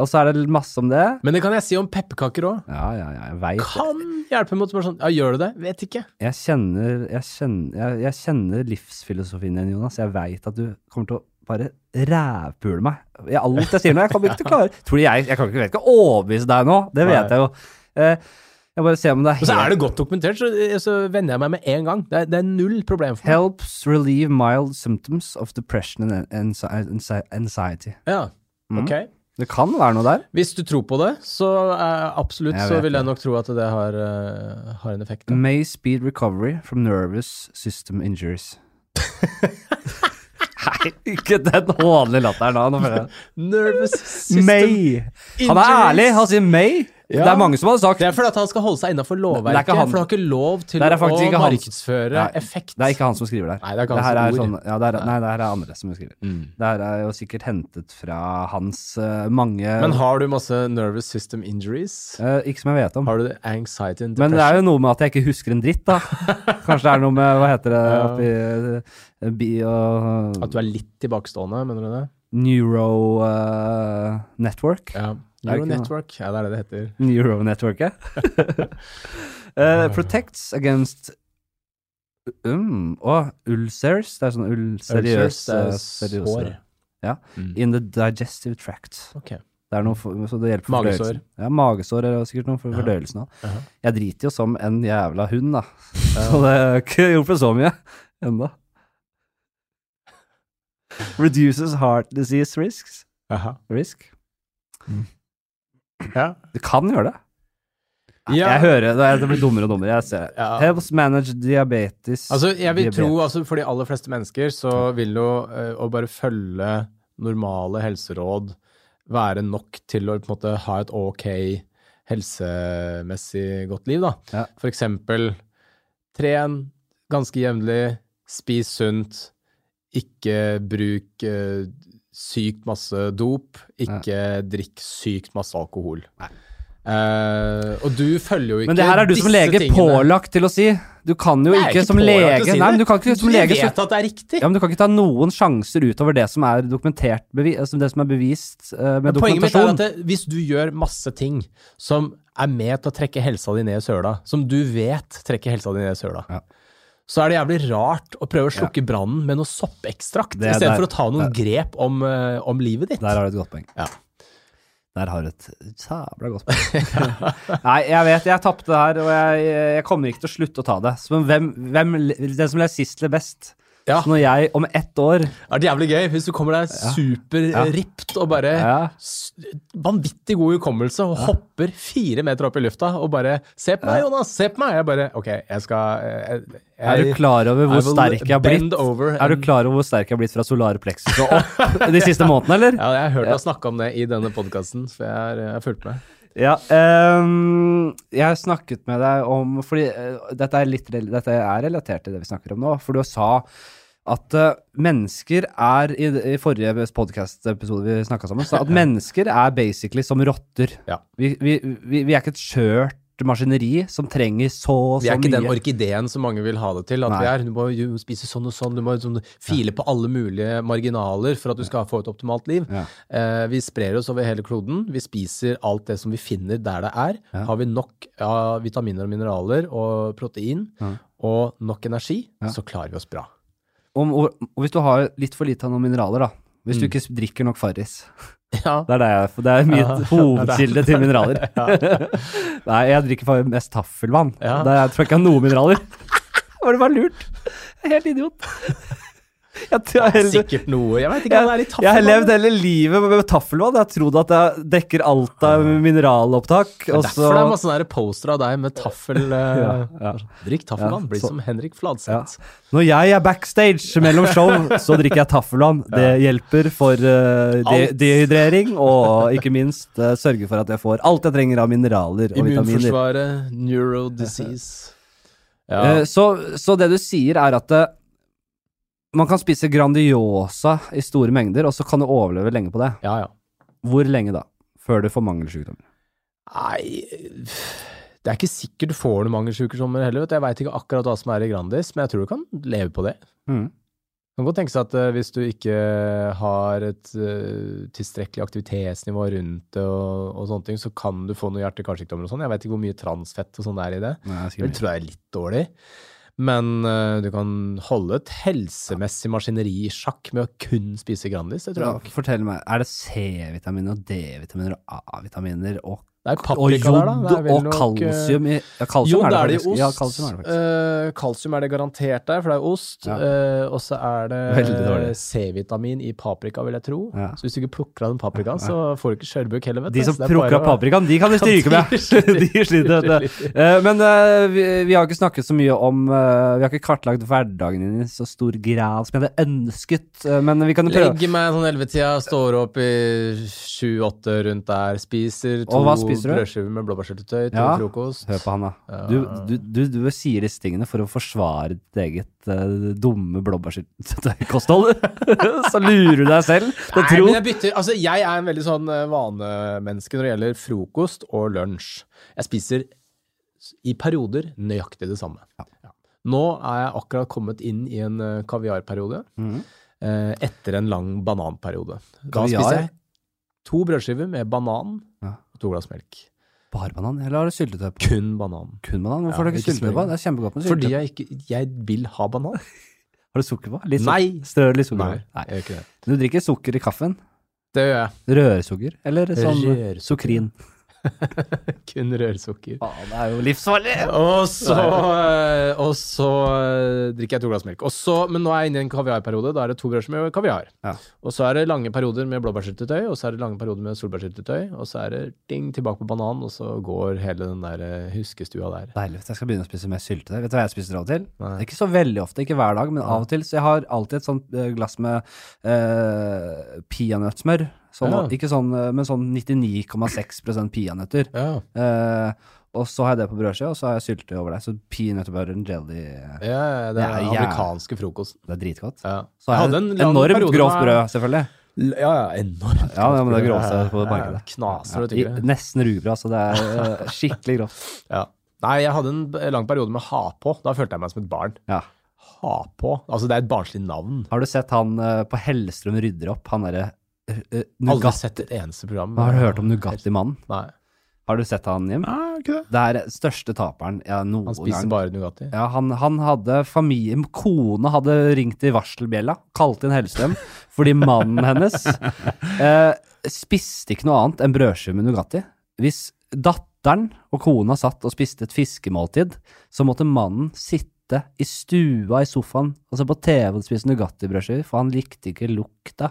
Og så er det masse om det. Men det kan jeg si om pepperkaker òg. Ja, ja, ja, jeg vet. det. Kan hjelpe mot sånn Ja, gjør du det? Vet ikke. Jeg kjenner, jeg kjenner, jeg, jeg kjenner livsfilosofien din, Jonas. Jeg veit at du kommer til å bare rævpule meg i alt jeg sier nå. Jeg kommer ikke til å klare Tror du jeg, jeg kan ikke, vet ikke overbevise deg nå, det vet Nei. jeg jo. Eh, jeg bare ser om det er Og så er det godt dokumentert, så, så venner jeg meg med en gang. Det er, det er null problem for meg. Helps relieve mild symptoms of depression and anxi- anxi- anxiety. Ja, Mm. ok. Det kan være noe der. Hvis du tror på det, så uh, absolutt så vil jeg nok tro at det har, uh, har en effekt. Da. May speed recovery from nervous system injuries. Nei, ikke den hånlige latteren da. Nervous system May. Han er ærlig. Han sier May. Ja. Det er mange som hadde sagt Det er fordi at han skal holde seg innafor Det er lovverket. ikke han- For du har ikke lov til å han- markedsføre Nei, effekt. Det er ikke han som skriver der. Nei, det er ikke er ord. sånn, ja, det er, nei, det her er andre som skriver. Mm. Det her er jo sikkert hentet fra hans uh, mange Men har du masse nervous system injuries? Uh, Ikke som jeg vet om. Har du anxiety and Men det er jo noe med at jeg ikke husker en dritt, da. Kanskje det er noe med Hva heter det Ja. oppi uh, bi og At du er litt tilbakestående, mener du det? Neuro uh, Network. Ja. Neuronetwork. Ja, det er det det heter. Neuronetworket. uh, protects against um, oh, ulcers. Det er sånn Ulcers, ulceriøse er sår. Ja. Mm. In the digestive tract. Okay. Det er noe for, så det hjelper for Magesår. Ja, magesår er sikkert noe for fordøyelsen òg. -huh. Jeg driter jo som en jævla hund, da. Så det har ikke hjulpet så mye ennå. Reduces heart disease risks. Jaha. Risk. Ja. Du kan gjøre det. Ja. Jeg hører det, det blir dummere og dummere. Jeg ser det. Ja. Helps manage diabetes. Altså, jeg vil tro, altså, for de aller fleste mennesker, så vil jo eh, å bare følge normale helseråd være nok til å på en måte ha et ok helsemessig godt liv, da. Ja. For eksempel tren ganske jevnlig, spis sunt, ikke bruk eh, sykt masse dop, ikke drikk sykt masse alkohol. Uh, og du følger jo ikke Men det her er du som disse lege tingene. pålagt til å si. Du kan jo ikke, ikke som lege si Nei, men du kan ikke som Du lege vet at det er riktig. Ja, men du kan ikke ta noen sjanser utover det som er dokumentert altså det som er bevist uh, med Men poenget mitt er at det, hvis du gjør masse ting som er med til å trekke helsa di ned i søla, som du vet trekker helsa di ned i søla, Ja. Så er det jævlig rart å prøve å slukke brannen med noe soppekstrakt, er der- istedenfor å ta noen grep om, eh, om livet ditt. Der har du et godt poeng. Ja. Der har du et sabla godt poeng. Nei, jeg vet jeg tapte her, og jeg, jeg kommer ikke til å slutte å ta det. Hvem, hvem, den som ler sist, ler best. Ja. Så når jeg om ett år Det er jævlig gøy hvis du kommer deg superript og bare ja, vanvittig god hukommelse og hopper fire meter opp i lufta og bare Se på meg, Jonas! Se på meg! Jeg bare OK, jeg skal jeg, jeg, Er du klar over hvor sterk jeg har blitt? over Er du klar over hvor sterk jeg har blitt fra solar plexus og opp de siste månedene, eller? Ja, jeg har hørt deg snakke om det i denne podkasten, for jeg har fulgt med. Ja, um, jeg har snakket med deg om Fordi uh, dette, er litt, dette er relatert til det vi snakker om nå. For du sa at uh, mennesker er I, i forrige podcast-episode vi snakka sammen, sa at mennesker er basically som rotter. Ja. Vi, vi, vi, vi er ikke et skjørt maskineri som trenger så og Vi er ikke den orkideen som mange vil ha det til. At Nei. vi er, Du må jo spise sånn og sånn, du må sånn, file på alle mulige marginaler for at du skal få et optimalt liv. Ja. Eh, vi sprer oss over hele kloden. Vi spiser alt det som vi finner der det er. Ja. Har vi nok av vitaminer og mineraler og protein Ja. og nok energi, Ja. så klarer vi oss bra. Om, og, og hvis du har litt for lite av noen mineraler, da. Hvis du Mm. ikke drikker nok Farris. Ja. Det er, det, jeg, det er mitt Ja. hovedkilde til mineraler. Nei, jeg drikker mest taffelvann. Ja. Det tror jeg ikke jeg har noen mineraler. Var det bare lurt? Er helt idiot. Jeg, tror det er Sikkert noe. Jeg vet ikke hva det er i jeg har levd hele livet med taffelvann. Jeg har trodd at jeg dekker alt av mineralopptak. Det er så derfor det er masse sånne poster av deg med taffel eh, ja, ja. Drikk taffelvann, bli som Henrik Fladseth. Når jeg er backstage mellom show, så drikker jeg taffelvann. Det hjelper for uh, de dehydrering, og ikke minst uh, sørger for at jeg får alt jeg trenger av mineraler og vitaminer. Immunforsvaret, neurodisease. Ja. Uh, så, så det du sier er at eh, man kan spise Grandiosa i store mengder, og så kan du overleve lenge på det. ja, ja. Hvor lenge da? Før du får mangelsykdommer. Nei Det er ikke sikkert du får noen mangelsykdommer heller. Vet du. Jeg veit ikke akkurat hva som er i Grandis, men jeg tror du kan leve på det. Mm. Det kan godt tenkes at eh, hvis du ikke har et uh, tilstrekkelig aktivitetsnivå rundt det, og, og sånne ting, så kan du få noen hjerte-karsykdommer og sånn. Jeg veit ikke hvor mye transfett og sånn det er i det. Nei, jeg Det tror jeg er litt dårlig. Men uh, du kan holde et helsemessig maskineri i sjakk med å kun spise Grandis. Det tror jeg fortell meg, er det C-vitaminer og D-vitaminer og A-vitaminer og, Det er og paprika jod der, da. Det er og eh, kalsium i ja, kalsium jod, er det er det i ost. Ja, kalsium er det. Eh, kalsium er det garantert der, for det er ost. Ja. Uh, og så er det C-vitamin i paprika, vil jeg tro. Ja. Så hvis du ikke plukker av den paprikaen, så får du ikke skjørbuk heller, vet. De som er plukker av paprikaen, de kan vi stryke med. De sliter. vet du. Eh, Men eh, vi, vi har ikke snakket så mye om eh, Vi har ikke kartlagt hverdagen din i så stor grad som jeg hadde ønsket, eh, men vi kan jo prøve. Legger meg sånn ellevetida, står opp i sju-åtte rundt der, spiser to Og spiser du? brødskiver med blåbærsyltetøy til Ja. frokost. Hør på han, da. Du, du, du, du sier disse tingene for å forsvare ditt eget uh, dumme blåbærsyltetøykosthold. så lurer du deg selv Nei, tro men jeg bytter Altså, jeg er en veldig sånn eh, vanemenneske når det gjelder frokost og lunsj. Jeg spiser i perioder nøyaktig det samme. Ja. Nå er jeg akkurat kommet inn i en eh, kaviarperiode Mm. eh, etter en lang bananperiode. Da Kaviar? spiser jeg to brødskiver med banan Ja. To glass melk. Bare banan, eller har du syltetøy på? Kun banan. Kun banan? Hvorfor Ja, har du ikke syltetøy på? Det er kjempegodt med Fordi jeg ikke Jeg vil ha banan. Har du sukker på? Litt Nei. Strø litt sukker Nei. Nei. jeg gjør ikke det. Du drikker sukker i kaffen? Det gjør jeg. Rørsukker? Eller sånn Rørsukker. sukrin? Kun rørsukker. Faen, det er jo livsfarlig! Og så, eh, og så eh, drikker jeg to glass melk. Og så, men nå er jeg inne i en kaviarperiode. Da er det to brødskiver med kaviar. Ja. Og så er det lange perioder med blåbærsyltetøy, og så er det lange perioder med solbærsyltetøy, og så er det ding tilbake på banan, og så går hele den der eh, huskestua der. Deilig. Jeg skal begynne å spise mer syltetøy. Vet du hva jeg spiser av og til? Nei. Ikke så veldig ofte, ikke hver dag, men av og til. Så jeg har alltid et sånt glass med uh, peanøttsmør. Sånn, Ja. Ikke sånn, eh, men sånn 99,6 peanøtter. Ja. Eh, og så har jeg det på brødskiva, og så har jeg syltetøy over det. Så peanøtter butter and jelly ja, eh, ja, det Det er den amerikanske frokosten. Det er dritgodt. Ja. Så har jeg hadde en enormt grovt brød, selvfølgelig. Ja, ja, enormt. Ja, ja, men det er grovt på Ja, markedet. ja, Knaser og tyggere. i- Nesten rugbrød, altså. Det er eh, skikkelig grovt. Ja. Nei, jeg hadde en lang periode med ha på. Da følte jeg meg som et barn. Ja. Ha på. Altså, det er et barnslig navn. Har du sett han på Hellstrøm rydder opp? Han derre uh, Aldri sett et eneste program. Har du hørt om Nugatti-mannen? Nei. Har du sett han, Jim? Nei, ikke det? Det er største taperen ja, noen Han spiser gang. bare Nugatti. Ja, han, han hadde familie Kona hadde ringt i varselbjella, kalt inn Hellstrøm, fordi mannen hennes eh, spiste ikke noe annet enn brødskive med Nugatti. Hvis datteren og kona satt og spiste et fiskemåltid, så måtte mannen sitte i stua i sofaen og se på TV og spise Nugatti-brødskiver, for han likte ikke lukta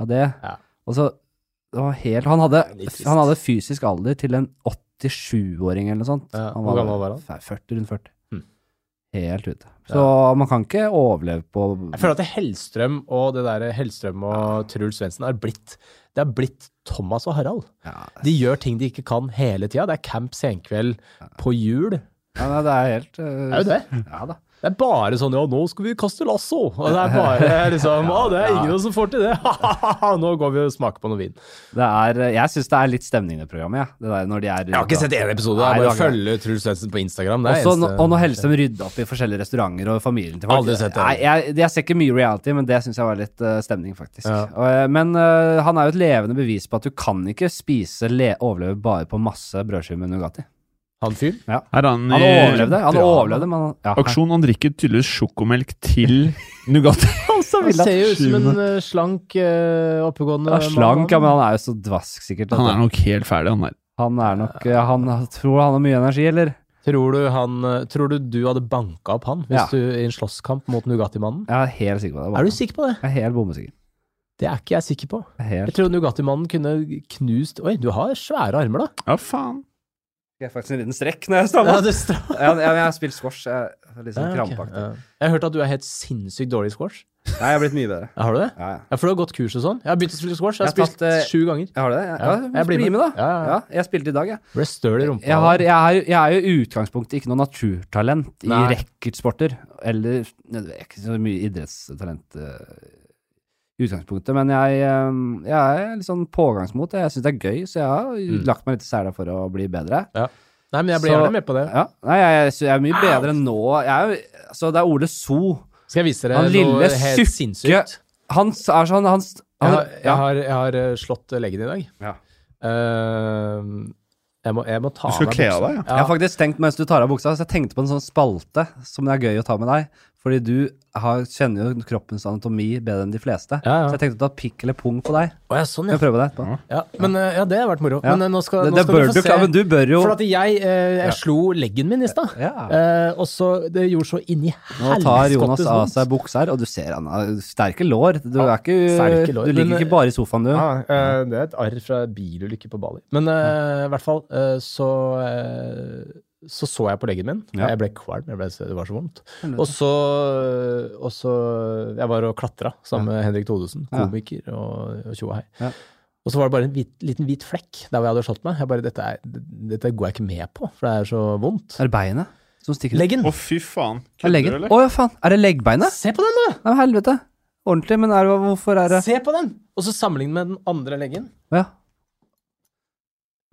av det. Ja. Og så helt, han, hadde, han hadde fysisk alder til en 87-åring eller noe sånt. Ja, Han hvor gammel var han? 40, rundt 40. Hmm. Helt ute. Så man kan ikke overleve på Jeg føler at Hellstrøm og det der Hellstrøm og Truls Svendsen er blitt Det er blitt Thomas og Harald. ja, De gjør ting de ikke kan hele tida. Det er camp senkveld på jul. ja, nei, Det er helt uh, Det er jo det. Ja da. Det er bare sånn ja, nå skal vi kaste lasso. Og det er bare liksom Å, det er ingen som får til det. nå går vi og smaker på noe vin. Det er, jeg syns det er litt stemning i det programmet, Ja. Det der når de er Jeg har ikke sett én episode. Nei, Jeg bare følger Truls Svendsen på Instagram. Det Også, eneste- og når Hellstrøm rydda opp i forskjellige restauranter og familien til folk Aldri sett det. Nei, jeg, jeg ser ikke mye reality, men det syns jeg var litt uh, stemning, faktisk. Ja. Og, eh, men uh, han er jo et levende bevis på at du kan ikke spise le overleve bare på masse brødskiver med Nugatti. Han fyren? Ja. han, Han i overlevde, han overlevde, men han- ja, aksjon. Han drikker tydeligvis sjokomelk til Nugatti. Han ser jo ut som en eh, slank, uh, oppegående Ja, slank, ja, men han er jo så dvask, sikkert. Han er nok helt ferdig, han der. Han er nok eh, Han tror han har mye energi, eller? Tror du, han, eh, tror du du hadde banka opp han hvis Ja. du i en slåsskamp mot Nugatti-mannen? Jeg er helt sikker på det. Er du sikker på det? Jeg er helt bombesikker. Det er ikke jeg sikker på. Er Jeg tror Nugatti-mannen kunne knust Oi, du har svære armer, da. Ja, faen. Jeg er faktisk en liten strekk når jeg Ja, stammer. det stra- Jeg, jeg, jeg har spilt squash. Jeg er litt sånn Ja, okay. krampaktig. Ja. Jeg har hørt at du er helt sinnssykt dårlig i squash. Nei, jeg har blitt mye bedre. Ja, har du det? Ja, ja. Ja, for du har gått kurs og sånn? Jeg har begynt å spille squash. Jeg Jeg har spilt tatt, uh, sju ganger. Jeg har det? Ja, Ja, ja, jeg jeg blir bli med, da. Ja, ja, ja. jeg spilte i dag, jeg. Ble støl i rumpa. Jeg, har, jeg, er, jeg er jo i utgangspunktet ikke noe naturtalent i Nei. racketsporter. Eller Jeg er ikke så mye idrettstalent i utgangspunktet, men jeg, jeg er litt sånn pågangsmot. Jeg syns det er gøy, så jeg har Mm. lagt meg litt i sela for å bli bedre. Nei, men jeg blir Så- gjerne med på det. Ja, nei, jeg, jeg er mye bedre nå. Jeg er jo, altså, det er Ole So. Skal jeg vise dere Han lille noe helt sinnssykt? Han er sånn Han, Jeg han har, jeg ja. har, jeg har eh, slått leggen i dag. Ja. Uh, jeg, må, jeg må ta Du skal meg kle av buksa. deg, ja. Jeg har faktisk tenkt mens du tar av buksa, så jeg tenkte på en sånn spalte som det er gøy å ta med deg. Fordi du har, kjenner jo kroppens anatomi bedre enn de fleste. Ja, ja. Så jeg tenkte å ta pikk eller pung på deg. Å, ja, sånn, ja. prøve det etterpå? ja. Men eh, ja, det har vært moro. Ja. Men eh, nå skal, Det, nå det skal bør du få se. men du bør jo For at jeg, eh, jeg Ja. slo leggen min i stad. ja. Eh, og så Det gjorde så inni Nå tar Jonas helskottes av seg buksa her, og du ser han har sterke lår. Du, Ja, er ikke, lår. du ligger Men, ikke bare i sofaen, du. Ja, eh, det er et arr fra bilulykke på Bali. Men eh, i hvert fall eh, så eh, så så jeg på leggen min. Ja. Jeg ble kvalm. Jeg ble, det var så vondt. Og så, og så Jeg var og klatra sammen med Henrik Thodesen, Ja. komiker og, og tjo og hei. Ja. Og så var det bare en hvit, liten hvit flekk der hvor jeg hadde slått meg. Jeg bare, dette, er, dette går jeg ikke med på, for det er så vondt. Er det beinet som stikker ut? Leggen! Å, fy faen. Er Kødder leggen? du, Å ja, faen. Er det leggbeinet? Se på den, da! Nei, helvete. Ordentlig, men er det, hvorfor er det Se på den! Og så sammenligne med den andre leggen. Ja.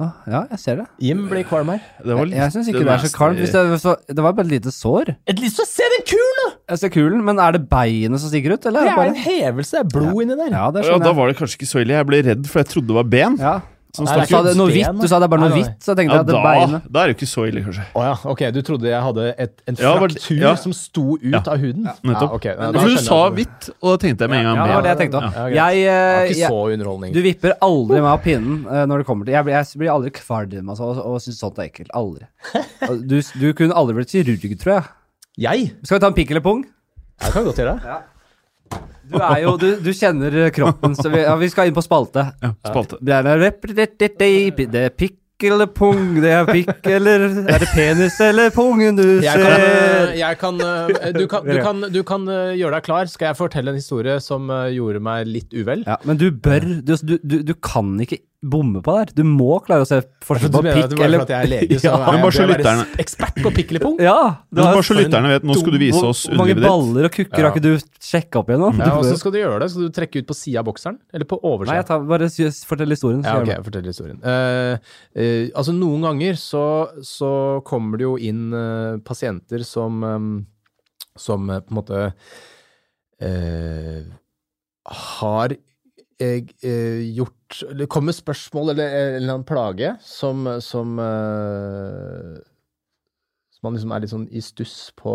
Å, ja, jeg ser det. Jim blir kvalm her. Det var Jeg, jeg syns ikke litt det er så kvalmt. Hvis det, hvis det, det var bare et lite sår. Et lite sår, se den kulen! Jeg ser kulen, men er det beinet som stikker ut, eller? Det er en hevelse. Det er blod inni der. Ja, det Ja, da var det kanskje ikke så ille. Jeg ble redd, for jeg trodde det var ben. Ja. Som Nei, Du sa det noe hvitt, du sa det er bare noe hvitt, så jeg tenkte Ja, jeg at det da, beinet da er det jo ikke så ille, kanskje. Oh, ja, ok, du trodde jeg hadde et, en Ja, fraktur ja. som sto ut Ja. av huden? nettopp. Ja, ok, ja, da For du sa hvitt, og da tenkte jeg med en gang Ja, det var det jeg tenkte Ja, òg. greit. Jeg, eh, ikke jeg, så underholdning. du vipper aldri meg av pinnen uh, når det kommer til Jeg blir, jeg blir aldri kvalm altså, og, og syns sånt er ekkelt. Aldri. Du, du kunne aldri blitt kirurg, tror jeg. Jeg? Skal vi ta en pikk eller pung? Jeg kan godt gjøre det. Du er jo Du, du kjenner eh, kroppen, så vi, ja, vi skal inn på spalte. Ja, spalte. Det er, det er pikk eller pung, det er pikk eller Er det penis eller pungen du Jeg kan, eh, ser? jeg kan, eh, du, kan, du, kan, du kan eh, gjøre deg klar. Skal jeg fortelle en historie som eh, gjorde meg litt uvel? Ja, men du bør Du, du, du, du kan ikke bomme på der. Du må klare å se forskjell på mener at pikk eller Du mener at jeg er lege, så Ja. er Men jeg, bare jeg lytterne- ekspert på pikk eller pung? Ja! du Men bare så lytterne vet, nå skal du vise oss Hvor mange baller og kukker Ja. har ikke du sjekka opp igjennom? Ja, og Åssen skal du gjøre det? Skal du trekke ut på sida av bokseren? Eller på Nei, jeg tar, bare fortell historien. Så Ja, ok, jeg fortell historien. Uh, uh, altså, noen ganger så, så kommer det jo inn uh, pasienter som um, Som på en måte eh, har eh, gjort Eller kommer spørsmål eller en eller annen plage som, som uh, Som man liksom er litt sånn i stuss på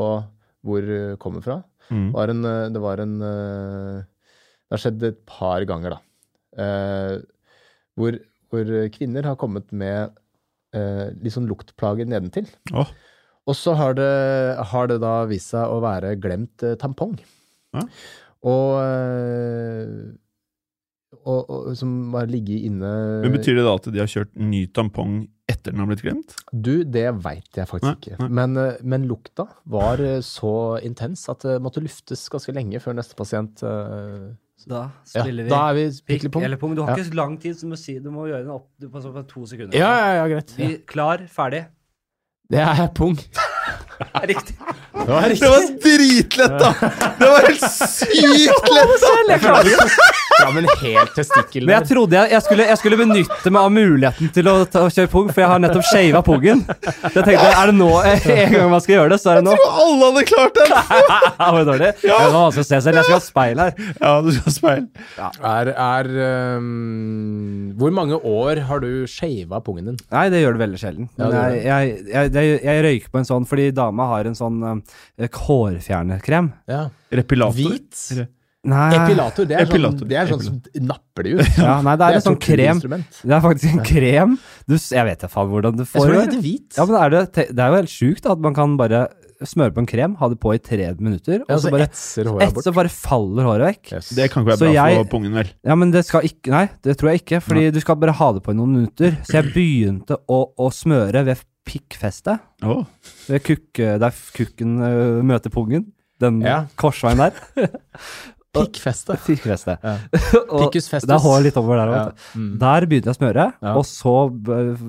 hvor det kommer fra. Mm. Det var en, eh, det var en uh, Det har skjedd et par ganger, da. Eh, hvor, hvor kvinner har kommet med eh, litt sånn luktplager nedentil. Oh. Og så har det, har det da vist seg å være glemt eh, tampong. Ja. Og, eh, og, og som bare ligget inne Men Betyr det da at de har kjørt ny tampong etter den har blitt glemt? Du, det veit jeg faktisk Nei, ikke. nei. Men, eh, men lukta var eh, så intens at det måtte luftes ganske lenge før neste pasient uh, Da Ja, vi da er vi pikk eller pung. Du har Ja. ikke så lang tid, så du må, si, du må gjøre den opp du, på, på to sekunder. Ja, ja, ja, greit. Vi, klar, ferdig. Det er pung. Riktig. Det var Det var dritlett, da! Det var helt sykt lett! Ja, men helt testikkel Men jeg trodde jeg, jeg, skulle, jeg skulle benytte meg av muligheten til å, ta, å kjøre pung, for jeg har nettopp shava pungen. Jeg tenkte, er det nå en gang man skal gjøre det, så er det nå. Jeg tror Alle hadde klart det! Ja, var det dårlig? Det var vanskelig å se selv. Jeg skal ha speil her. Ja, du skal ha speil. Er, er um, Hvor mange år har du shava pungen din? Nei, det gjør det veldig sjelden. Ja, det jeg, jeg, jeg, jeg, jeg røyker på en sånn fordi dama har en sånn um, hårfjernerkrem. Ja. Repilator. Hvit? Nei, Epilator, det er, Epilator. Sånn, det er sånn som napper det ut. ja, nei, det er en sånn krem. Det er faktisk en krem. Du, jeg vet da faen hvordan du Jeg får tror det det. heter hvit. Ja, men er det, det er jo helt sjukt at man kan bare smøre på en krem, ha det på i tre minutter, og Ja, så så bare, etser håret bort. så bare faller håret vekk. Yes. Det kan ikke være Så bra jeg- for pungen, vel. Ja, men det skal ikke Nei, det tror jeg ikke, fordi du skal bare ha det på i noen minutter. Så jeg begynte å, å smøre ved pikkfestet. Oh. Ved kukk, der kukken uh, møter pungen. Den Ja. korsveien der. Pikkfeste. Pikkfeste. Ja. Picus festus. Det er hår litt over der Ja. Mm. Der begynte jeg å smøre, Ja. og så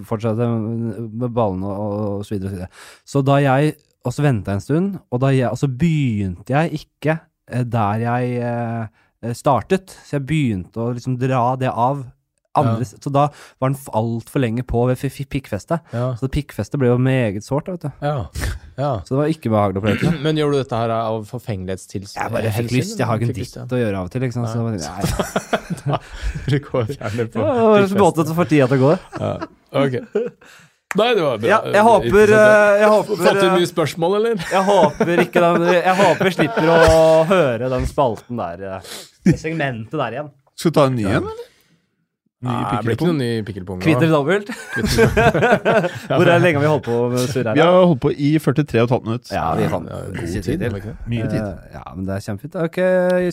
fortsatte jeg med ballene og, så videre og så videre. Så da jeg Og så venta jeg en stund, og, da jeg, og så begynte jeg ikke eh, der jeg eh, startet. Så jeg begynte å liksom dra det av. Andre, Så da var den altfor lenge på ved pikkfestet. Ja. Så pikkfestet ble jo meget sårt, vet du. Ja. ja. Så det var ikke behagelig å prøve. Men gjør du dette her av forfengelighetstilstand? Jeg bare fikk lyst. Jeg har ikke en dritt å gjøre av og til. liksom. Så, nei. Rekordfjerner på Ja, det var så måte får få tida til å gå. Ok. Nei, det var bra. Ja, jeg håper, eh, jeg håper Fått inn eh, mye spørsmål, eller? Jeg håper ikke den, Jeg håper slipper å høre den spalten der. eh, Det segmentet der igjen. Skal du ta en ny en, eller? Ny Nei, det blir ikke noen ny pikkelpung. Kvitt eller dobbelt? Hvor er lenge har vi holdt på med surr her? Vi har holdt på i 43 og et halvt minutt. Ja, vi fant Ja, god tid tid, det ikke? Mye tid. Uh, Ja, men det er kjempefint. Ok,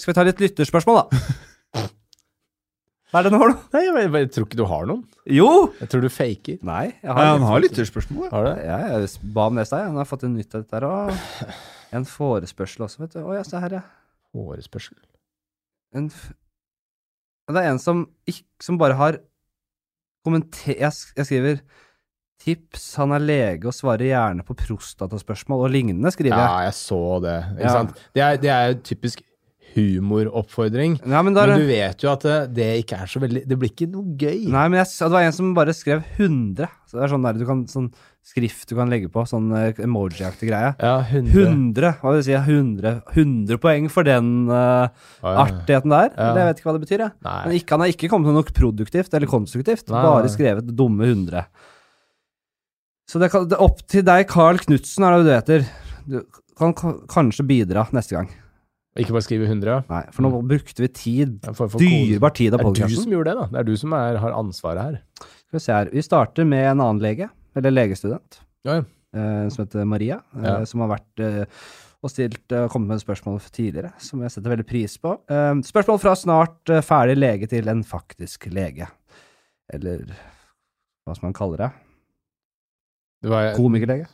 Skal vi ta litt lytterspørsmål, da? Hva er det nå, da? Nei, jeg, jeg, jeg tror ikke du har noen. Jo! Jeg tror du faker. Nei, jeg Nei, han har lytterspørsmål. Har du det? Ja, jeg ba om det i stad. Han har fått en nytt av dette her òg. En forespørsel også, vet du. Å ja, se her, ja. Forespørsel? en f Det er en som, som bare har kommentert jeg, skriver Tips, han er lege og svarer gjerne på prostataspørsmål og lignende, skriver jeg. Ja, jeg. så det. Ikke Ja. sant? Det er, det er typisk humoroppfordring. Ja, men da er Men du vet jo at det, det ikke er så veldig Det blir ikke noe gøy. Nei, men jeg, det var en som bare skrev 100. Så det er sånn der, du kan, sånn skrift du kan legge på, sånn eh, emoji-aktig greie. Ja, 100. 100, hva vil du si? 100, 100 poeng for den uh, ja. artigheten der. Ja. Det jeg vet ikke hva det betyr, jeg. Nei. Men ikke, han har ikke kommet med noe produktivt eller konstruktivt, Nei, bare skrevet dumme 100. Så det, det er opp til deg, Carl Knutsen, er det du heter. Du kan kanskje bidra neste gang. Ikke bare skrive 100. Nei, for nå brukte vi tid, En form for dyrebar tid av Det er du som gjorde det, da. Det er du som er, har ansvaret her. Skal vi se her. Vi starter med en annen lege, eller legestudent. Ja, ja. eh, som heter Maria, eh, som har vært eh, og stilt eh, kommet med spørsmål tidligere, som jeg setter veldig pris på. Eh, spørsmål fra snart eh, ferdig lege til en faktisk lege. Eller hva som man kaller det? Det var Komikerlege?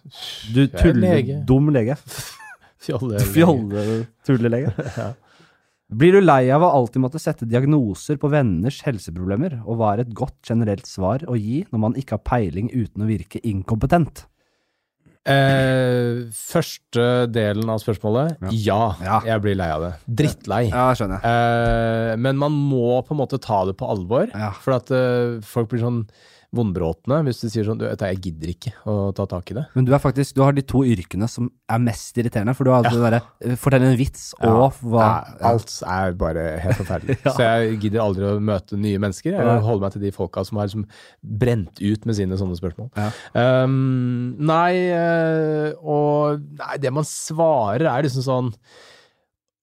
Du er tuller... lege. Dum lege. Fjolle. Fjolle-tullelege. Ja. Blir du lei av å alltid måtte sette diagnoser på venners helseproblemer, og hva er et godt generelt svar å gi når man ikke har peiling uten å virke inkompetent? Eh, første delen av spørsmålet ja. Ja. jeg blir lei av det. Drittlei. Ja, skjønner jeg. Eh, men man må på en måte ta det på alvor, Ja. for at eh, folk blir sånn vondbråtne hvis du sier sånn du, jeg gidder ikke å ta tak i det. Men du er faktisk, du har de to yrkene som er mest irriterende, for du har altså det derre eh, fortelle en vits og hva Ja, alt er bare helt forferdelig. Ja. Så jeg gidder aldri å møte nye mennesker. Jeg holder meg til de folka som har liksom brent ut med sine sånne spørsmål. Ja. Um, nei, eh, og nei, det man svarer er liksom sånn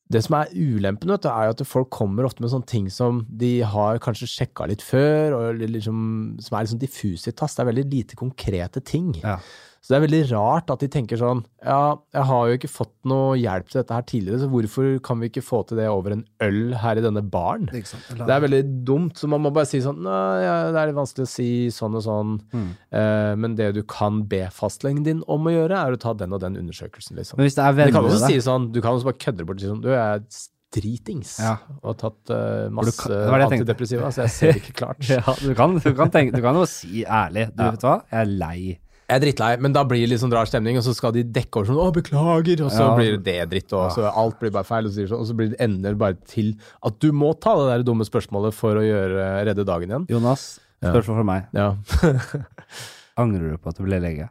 det som er ulempen, vet du, er at folk kommer ofte med sånne ting som de har kanskje sjekka litt før, og liksom, som er liksom diffuse i tass. Det er veldig lite konkrete ting. Ja. Så det er veldig rart at de tenker sånn Ja, jeg har jo ikke fått noe hjelp til dette her tidligere, så hvorfor kan vi ikke få til det over en øl her i denne baren? Det. Det er veldig dumt, så man må bare si sånn Nei, ja, det er litt vanskelig å si sånn og sånn, Mm. eh, men det du kan be fastlegen din om å gjøre, er å ta den og den undersøkelsen, liksom. Men hvis det er Men du kan også si sånn, du kan også bare kødde bort og si sånn Du, jeg dritings Ja. og tatt uh, masse kan- det det antidepressiva, så jeg ser ikke klart. Ja, du kan, du kan, tenke, du kan jo si ærlig. Du Ja. vet hva, jeg er lei. Jeg er drittlei, men da blir det litt sånn rar stemning, og så skal de dekke over sånn 'Å, beklager', og så Ja. blir det dritt, og så alt blir bare feil, og så, sånn, og så blir det ender bare til at du må ta det der dumme spørsmålet for å gjøre, redde dagen igjen. Jonas, spørsmål fra meg. Ja. Angrer du på at du ble lege?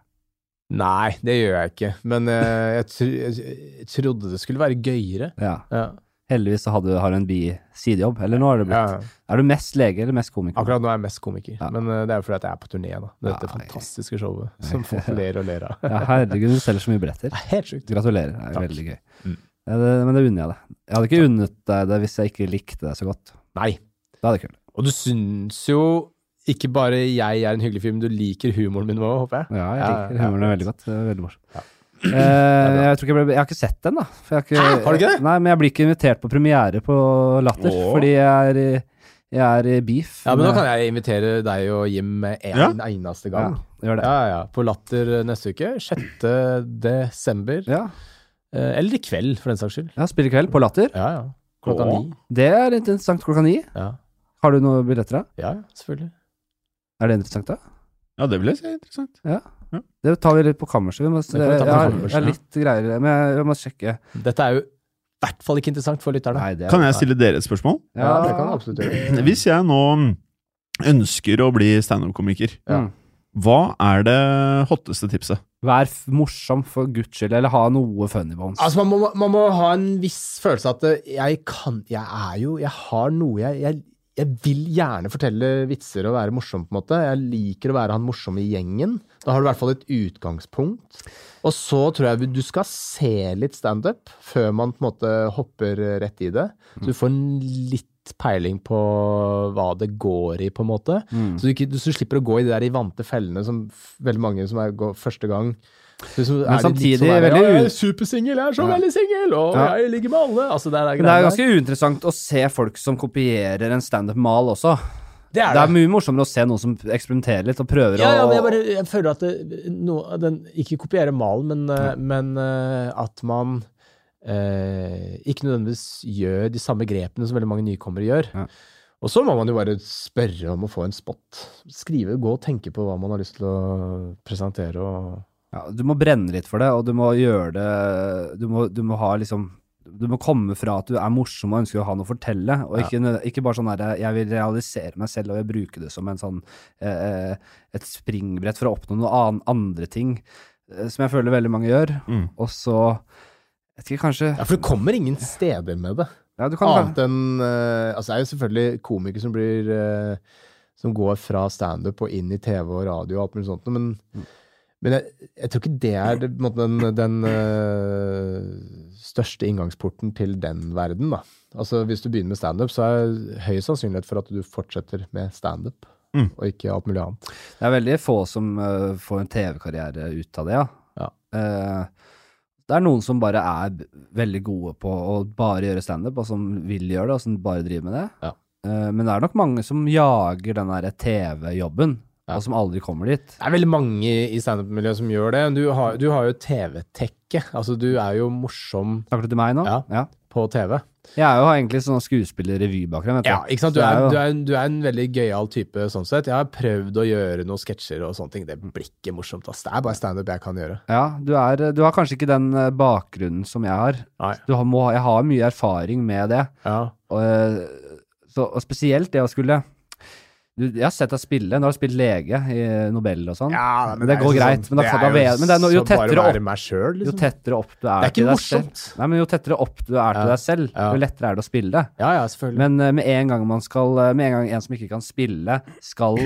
Nei, det gjør jeg ikke, men uh, jeg, tr jeg trodde det skulle være gøyere. Ja. Ja. Heldigvis så hadde, har du en bisidejobb. Eller nå har det blitt. Ja. Er du mest lege eller mest komiker? Akkurat nå er jeg mest komiker, Ja. men eh, det er jo fordi at jeg er på turné, nå. Dette Ja, fantastiske showet som folk ler og ler av. Ja, herregud, du selger så mye billetter. Er helt sjukt. Gratulerer. Det er Takk. veldig gøy. Mm. Ja, det, men det unner jeg deg. Jeg hadde ikke unnet deg det hvis jeg ikke likte deg så godt. Nei. Da er det kult. Og du syns jo ikke bare jeg er en hyggelig fyr, men du liker humoren min òg, håper jeg. Ja, jeg liker ja, humoren ja. veldig godt. Det er veldig morsomt. Ja. Eh, jeg, tror ikke jeg, ble, jeg har ikke sett den, da. For jeg har, ikke, Hæ? Har du ikke det? Nei, men jeg blir ikke invitert på premiere på Latter, Åh. fordi jeg er, i- jeg er i beef. Ja, men da kan jeg invitere deg og Jim en Ja. eneste ja, gang. gjør det. Ja, ja, ja. På Latter neste uke. 6. desember. Ja. Uh, Eller i kveld, for den saks skyld. ja, spiller i kveld på Latter. Ja, ja. Klokka ni. Det er interessant klokka ni. Ja. Har du noen billetter, da? ja, ja, selvfølgelig. Er det interessant, da? Ja, det vil jeg si er interessant. Det tar vi litt på kammerset. Vi må, Det på jeg, har- jeg er litt greier, men jeg, jeg må sjekke. Dette er jo i hvert fall ikke interessant for lytterne. Nei, er Kan jeg stille dere et spørsmål? Ja, det kan jeg absolutt gjøre. Hvis jeg nå ønsker å bli standup-komiker, Ja. Hva er det hotteste tipset? Vær f morsom for guds skyld, eller ha noe funny bones. Altså, man må, man må ha en viss følelse av at jeg kan Jeg er jo Jeg har noe jeg, jeg jeg vil gjerne fortelle vitser og være morsom, på en måte. Jeg liker å være han morsomme i gjengen. Da har du i hvert fall et utgangspunkt. Og så tror jeg du skal se litt standup før man på en måte hopper rett i det. Så du får litt peiling på hva det går i, på en måte. Mm. Så du, ikke, du slipper å gå i de der i vante fellene som veldig mange som er går første gang. Så men samtidig sånn veldig ja, jeg er supersingel, jeg er så Ja. veldig singel, og Ja. jeg ligger med alle. Altså, det er, Men det er ganske uinteressant å se folk som kopierer en standup-mal også. det er Det det. er mye morsommere å se noen som eksperimenterer litt og prøver Ja, ja, å men jeg, bare, jeg føler at det, no, den, Ikke kopierer malen, men, ja. men uh, at man uh, ikke nødvendigvis gjør de samme grepene som veldig mange nykommere gjør. Ja. Og så må man jo bare spørre om å få en spot. Skrive, gå og tenke på hva man har lyst til å presentere. og ja, Du må brenne litt for det, og du må gjøre det Du må, du må ha liksom du må komme fra at du er morsom og ønsker å ha noe å fortelle, og ikke, nø- ikke bare sånn derre jeg vil realisere meg selv og jeg bruker det som en sånn eh, et springbrett for å oppnå noen andre ting, eh, som jeg føler veldig mange gjør. Mm. Og så jeg vet ikke, kanskje Ja, for du kommer ingen steder med det. ja, du kan, Annet enn eh, Altså, det er jo selvfølgelig komikere som blir eh, Som går fra standup og inn i TV og radio og alt mulig sånt, men, men jeg, jeg tror ikke det er den, den eh, største inngangsporten til den verden, da. Altså, hvis du begynner med standup, så er det høy sannsynlighet for at du fortsetter med standup, Mm. og ikke alt mulig annet. Det er veldig få som eh, får en TV-karriere ut av det, ja. Ja. Uh, det er noen som bare er veldig gode på å bare gjøre standup, og som vil gjøre det, og som bare driver med det. Ja. Uh, men det er nok mange som jager den derre TV-jobben, Ja. og som aldri kommer dit. Det er veldig mange i standup-miljøet som gjør det. Du har, du har jo TV-tekke. Altså, du er jo morsom Snakker du til meg nå? Ja. på TV. Jeg er jo egentlig sånn skuespiller-revybakgrunn. Ja, ikke sant? Du er, du, er, du er en veldig gøyal type sånn sett. Jeg har prøvd å gjøre noen sketsjer og sånne ting. Det blir ikke morsomt, ass. Det er bare standup jeg kan gjøre. Ja, du, er, du har kanskje ikke den eh, bakgrunnen som jeg har. Har, må, jeg har mye erfaring med det. Ja. Og, eh, så, og spesielt det å skulle du, Jeg har sett deg spille. Nå har du spilt lege i Nobel og sånn. Ja, men det går greit. Men, da, da, vet- men det er no, jo tettere opp meg sjøl, jo liksom. tettere opp du er, Det er til deg morsomt. selv. Nei, men jo tettere opp du er til deg selv, Ja. jo lettere er det å spille. Ja, ja, selvfølgelig. Men uh, med en gang man skal eh, Med en gang en som ikke kan spille, skal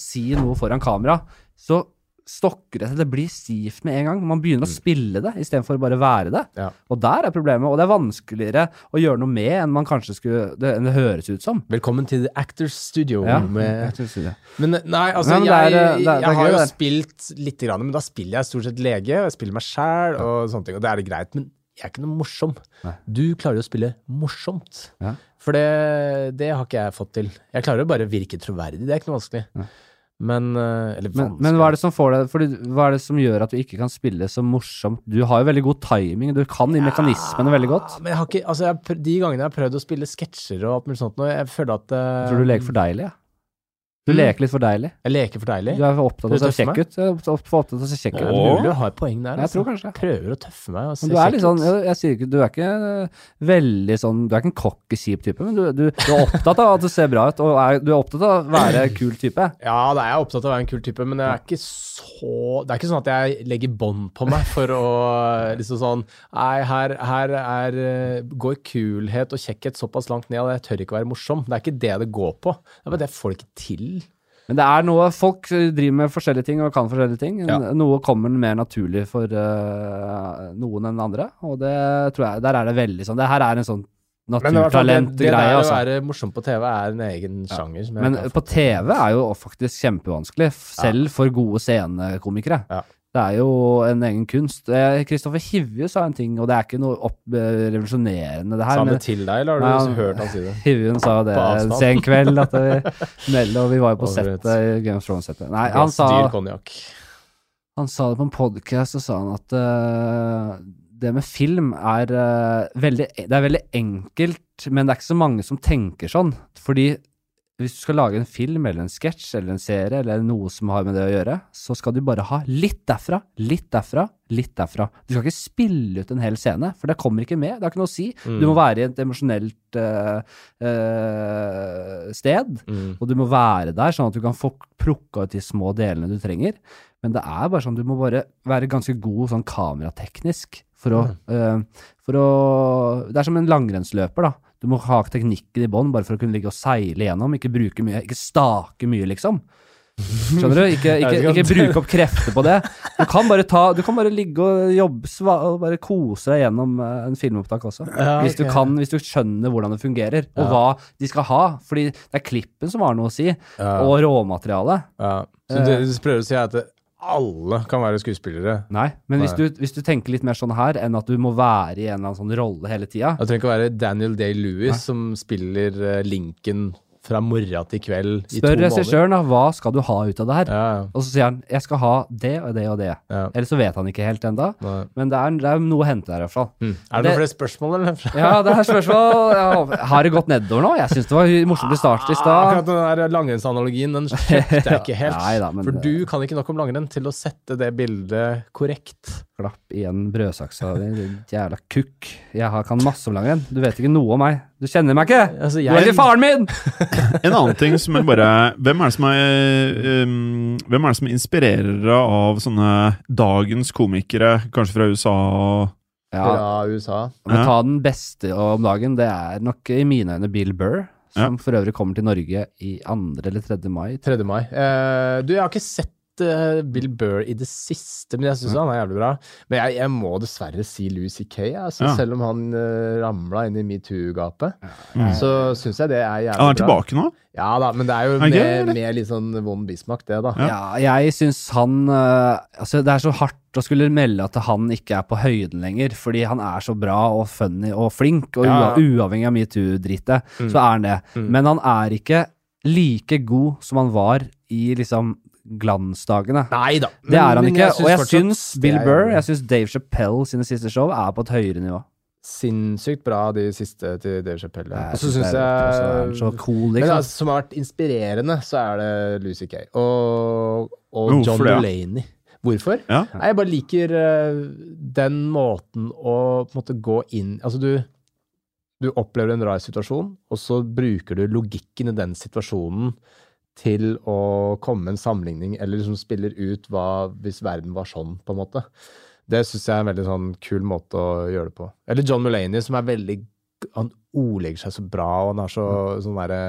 si noe foran kamera, så stokker det seg. Det blir stivt med en gang. Man begynner å spille det istedenfor bare være det. Mm. Ja. Og der er problemet. Og det er vanskeligere å gjøre noe med enn man kanskje skulle det, enn det høres ut som. Velkommen til The Actors Studio. Ja, med Actors Studio. Men nei, altså, Nei, men det jeg, er, eh, det er- det er jeg har jo det. spilt lite grann, men da spiller jeg stort sett lege, og jeg spiller meg sjæl og sånne ting, og det er det greit. Men jeg er ikke noe morsom. Nei. Du klarer jo å spille morsomt. Ja. For det, det har ikke jeg fått til. Jeg klarer jo bare å virke troverdig, det er ikke noe vanskelig. Ja. Men eh, Eller Men, men hva er det som får deg fordi, Hva er det som gjør at du ikke kan spille så morsomt? Du har jo veldig god timing, du kan de mekanismene veldig godt. Men jeg har ikke, altså jeg, de gangene jeg har prøvd å spille sketsjer og alt mulig sånt, nå, jeg føler at uh, Jeg tror du leker for deilig, ja. Du Mm. leker litt for deilig. Jeg leker for deilig. Du er for opptatt av å se kjekk ut. Du for opptatt av å se kjekk Det er mulig du har poeng der. Jeg altså. tror kanskje det. Prøver å tøffe meg og se du kjekk litt sånn, jeg, jeg sier ikke, du er ikke veldig sånn, du er ikke en cocky kjip type, men du, du, du er opptatt av at du ser bra ut, og er, du er opptatt av å være kul type. Ja, da er jeg opptatt av å være en kul type, men jeg er ikke så Det er ikke sånn at jeg legger bånd på meg for å liksom sånn Nei, her, her er eh, går kulhet og kjekkhet såpass langt ned at jeg tør ikke være morsom. Det er ikke det det går på. Det er bare det får det ikke til. Men det er noe, folk driver med forskjellige ting og kan forskjellige ting. Ja. Noe kommer mer naturlig for uh, noen enn andre, og det tror jeg, der er det veldig sånn, det her er en sånn naturtalentgreie. det, det der å altså. være morsom på TV er en egen sjanger. Som jeg Men på TV er jo faktisk kjempevanskelig, selv selv for gode scenekomikere. Ja. Det er jo en egen kunst. Kristoffer Hivju sa en ting, og det er ikke noe opp, eh, revolusjonerende, det Sa han det til deg, eller har du Nei, hørt han si det? Hivjun sa det en sen kveld, at vi, og vi var jo på settet i Game of Thrones-settet. Nei, han sa, han sa det på en podcast, og sa han at uh, det med film er uh, veldig Det er veldig enkelt, men det er ikke så mange som tenker sånn. Fordi hvis du skal lage en film eller en sketsj eller en serie eller noe som har med det å gjøre, så skal du bare ha litt derfra, litt derfra, litt derfra. Du skal ikke spille ut en hel scene, for det kommer ikke med. Det har ikke noe å si. Mm. Du må være i et emosjonelt uh, uh, sted. Mm. Og du må være der, sånn at du kan få plukka ut de små delene du trenger. Men det er bare sånn, du må bare være ganske god sånn kamerateknisk for å, eh, for å Det er som en langrennsløper, da. Du må ha teknikken i bånn bare for å kunne ligge og seile gjennom, ikke bruke mye, ikke stake mye, liksom. Skjønner du? Ikke, ikke, ikke ikke bruke opp krefter på det. Du kan bare ta, du kan bare ligge og jobbe og bare kose deg gjennom eh, en filmopptak også. Ja, Hvis du kan, hvis du skjønner hvordan det fungerer, og Ja. hva de skal ha. Fordi det er klippen som har noe å si, Ja. og råmaterialet. Ja. Så du, du prøver å si at alle kan være skuespillere? Nei, men hvis du, hvis du tenker litt mer sånn her, enn at du må være i en eller annen sånn rolle hele tida Det trenger ikke å være Daniel Day-Lewis som spiller eh, Lincoln fra morgen til kveld i Spør to måneder. regissøren da, hva skal du ha ut av det her? Ja, ja. Og så sier han jeg skal ha det og det og det. Ja. Eller så vet han ikke helt ennå, men det er, det er noe å hente der i hvert fall. Mm. Er det, Det- noen flere spørsmål, eller? Ja, det er spørsmål ja, Har det gått nedover nå? Jeg syns det var morsomt i starten i stad. Akkurat den der langrennsanalogien, den kjøpte jeg ikke helt. Nei da, men for du kan ikke nok om langrenn til å sette det bildet korrekt. Klapp igjen brødsaksa di, jævla kukk. Jeg kan masse om langrenn. Du vet ikke noe om meg. Du kjenner meg ikke! Altså, Du er ikke faren min! En annen ting som er bare Hvem er det som er um, Hvem er det som inspirerer av sånne dagens komikere, kanskje fra USA? Ja, Fra USA. men ta den beste om dagen. Det er nok i mine øyne Bill Burr, som Ja. for øvrig kommer til Norge i 2. eller 3. mai. 3. mai. Eh, du, jeg har ikke sett eh, Bill Burr i det siste, men jeg syns han er jævlig bra. Men jeg, jeg må dessverre si Louis C.K., altså, Ja. selv om han uh, ramla inn i metoo-gapet. Ja. Så syns jeg det er jævlig Han er bra. tilbake nå? Ja da, men det er jo Er med, med litt sånn vond bismak, det, da. Ja, jeg syns han uh, Altså, det er så hardt å skulle melde at han ikke er på høyden lenger, fordi han er så bra og funny og flink, og Ja. ua uavhengig av metoo-dritet, Mm. så er han det. Mm. Men han er ikke like god som han var i liksom glansdagene. Nei da. Det er han ikke, og jeg syns Bill Burr, jeg syns Dave Chappelle sine siste show er på et høyere nivå. Sinnssykt bra, de siste til Dave Chappelle. Og så syns jeg så cool, Men liksom. altså, som har vært inspirerende, så er det Lucy Kay. Og, og Hvorfor John ja? Mulaney. Hvorfor? Ja. Nei, jeg bare liker uh, den måten å på en måte gå inn Altså, du, du opplever en rar situasjon, og så bruker du logikken i den situasjonen til å komme med en sammenligning, eller liksom spiller ut hva hvis verden var sånn, på en måte. Det syns jeg er en veldig sånn kul måte å gjøre det på. Eller John Mulaney, som er veldig Han ordlegger seg så bra, og han er så sånn derre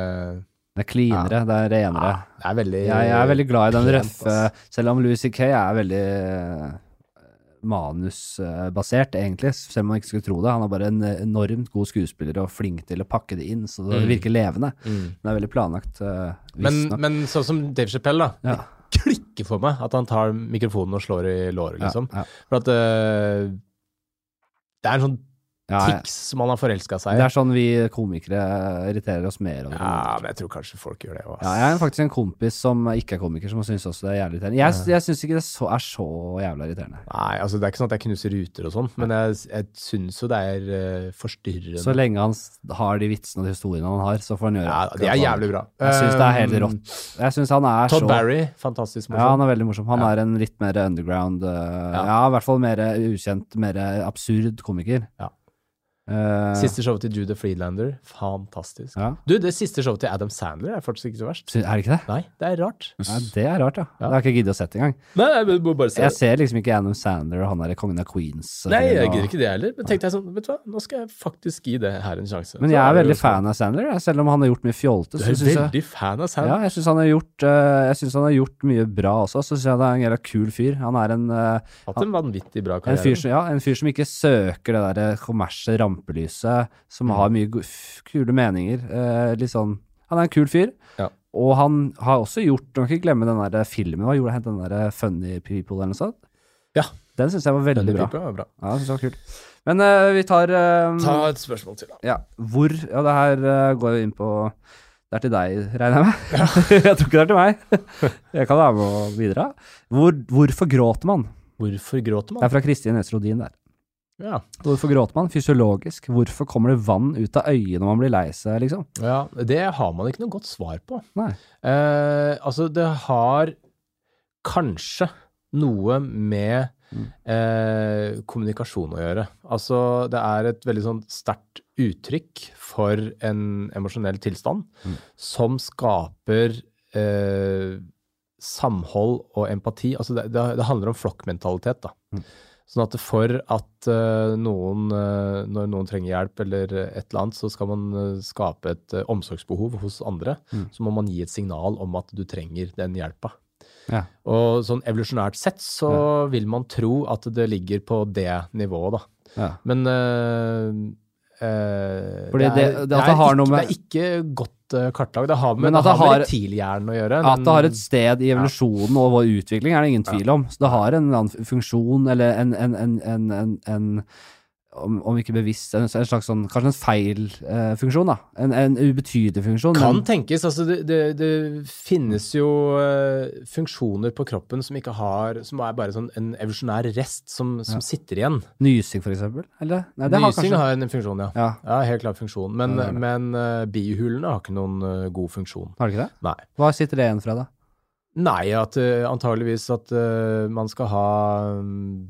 Det er cleanere, det er renere. Det er veldig Jeg, jeg er veldig glad i den røffe. Selv om Louis C.K. er veldig manusbasert, egentlig, selv om man ikke skulle tro det. Han er bare en enormt god skuespiller og flink til å pakke det inn, så det Mm. virker levende. Mm. Det er veldig planlagt, uh, Men, men sånn som Dave Chappelle, da. Ja. Det klikker for meg at han tar mikrofonen og slår i låret, liksom. Ja, ja. For at uh, Det er en sånn Ja, ja. tics som han har forelska seg Det er sånn vi komikere irriterer oss mer over. Ja, men jeg tror kanskje folk gjør det òg. Ja, jeg har faktisk en kompis som ikke er komiker, som syns også det er jævlig irriterende. Jeg, jeg syns ikke det så, er så jævla irriterende. Nei, altså det er ikke sånn at jeg knuser ruter og sånn, men jeg, jeg syns jo det er uh, forstyrrende. Så lenge han har de vitsene og de historiene han har, så får han gjøre ja, akkurat det er jævlig bra. Jeg syns det er helt Um, rått. Jeg syns han er Todd så Barry, fantastisk morsom. Ja, han er veldig morsom. Han Ja. er en litt mer underground uh, ja. Ja. i hvert fall mer ukjent, mer absurd komiker. Ja. Eh, Siste showet til Judah Friedlander, fantastisk. ja. Du, det siste showet til Adam Sandler er faktisk ikke så verst. Er det ikke det? Nei, det er rart. Nei, det er rart, ja. Ja. Det har jeg ikke giddet å sette engang. Nei, må bare Jeg ser liksom ikke Adam Sandler og han der kongen av Queens. Nei, jeg og- gidder ikke det heller. Men tenkte jeg sånn, vet du hva, nå skal jeg faktisk gi det her en sjanse. Men jeg er veldig sånn. fan av Sandler, selv om han har gjort mye fjolte. Du er synes jeg- veldig fan av Sandler? Ja, jeg syns han, har gjort, eh, jeg synes han har gjort mye bra også. Så syns jeg det er en jævla kul fyr. Han er en, uh, Hatt en vanvittig bra en, fyr som, ja, en fyr som ikke søker det derre kommersielle rampelyset, som har mye kule meninger. eh, litt sånn Han er en kul fyr. Ja. Og han har også gjort Du må ikke glemme den der filmen. Hva gjorde han? Den der Funny People eller noe sånt? Ja. Den syns jeg var veldig bra. Var bra. Ja, jeg synes det var kult. Men uh, vi tar uh, Ta et spørsmål til, da. Ja, hvor Ja, det her uh, går jo inn på Det er til deg, regner jeg med? jeg tror ikke det er til meg. jeg kan være med og bidra. Hvor, hvorfor gråter man? Hvorfor gråter Det er fra Kristin Næss Rodin der. Ja. Hvorfor gråter man? Fysiologisk. Hvorfor kommer det vann ut av øyet når man blir lei seg, liksom? ja, det har man ikke noe godt svar på. Nei. Eh, altså, det har kanskje noe med Mm. eh, kommunikasjon å gjøre. Altså, det er et veldig sånn sterkt uttrykk for en emosjonell tilstand Mm. som skaper eh, samhold og empati. Altså, det, det, det handler om flokkmentalitet, da. Mm. Sånn at for at eh, noen, eh, når noen trenger hjelp eller et eller annet, så skal man eh, skape et eh, omsorgsbehov hos andre. Mm. Så må man gi et signal om at du trenger den hjelpa. Ja. Og sånn evolusjonært sett så vil man tro at det ligger på det nivået, da. Ja. Men uh, uh, det- er, det at det er ikke, det er ikke godt uh, kartlagt. Det har med, Men at det har har- reptilhjernen å gjøre. At det har et sted i evolusjonen og vår utvikling, er det ingen tvil om. Så det har en annen funksjon eller en, en, en, en om, om ikke bevisst, en, en slags sånn, kanskje en feil eh, funksjon, da. En, en ubetydelig funksjon. Kan men- tenkes. Altså, det, det, det finnes jo uh, funksjoner på kroppen som ikke har Som er bare sånn en evolusjonær rest som, som sitter igjen. Nysing, for eksempel? Eller? Nei, det har Nysing kanskje har en funksjon, ja. Ja, Ja, helt klart funksjon. Men, Ja, men uh, bihulene har ikke noen uh, god funksjon. har de ikke det? Nei. Hva sitter det igjen fra, da? Nei, at antageligvis at man skal ha um,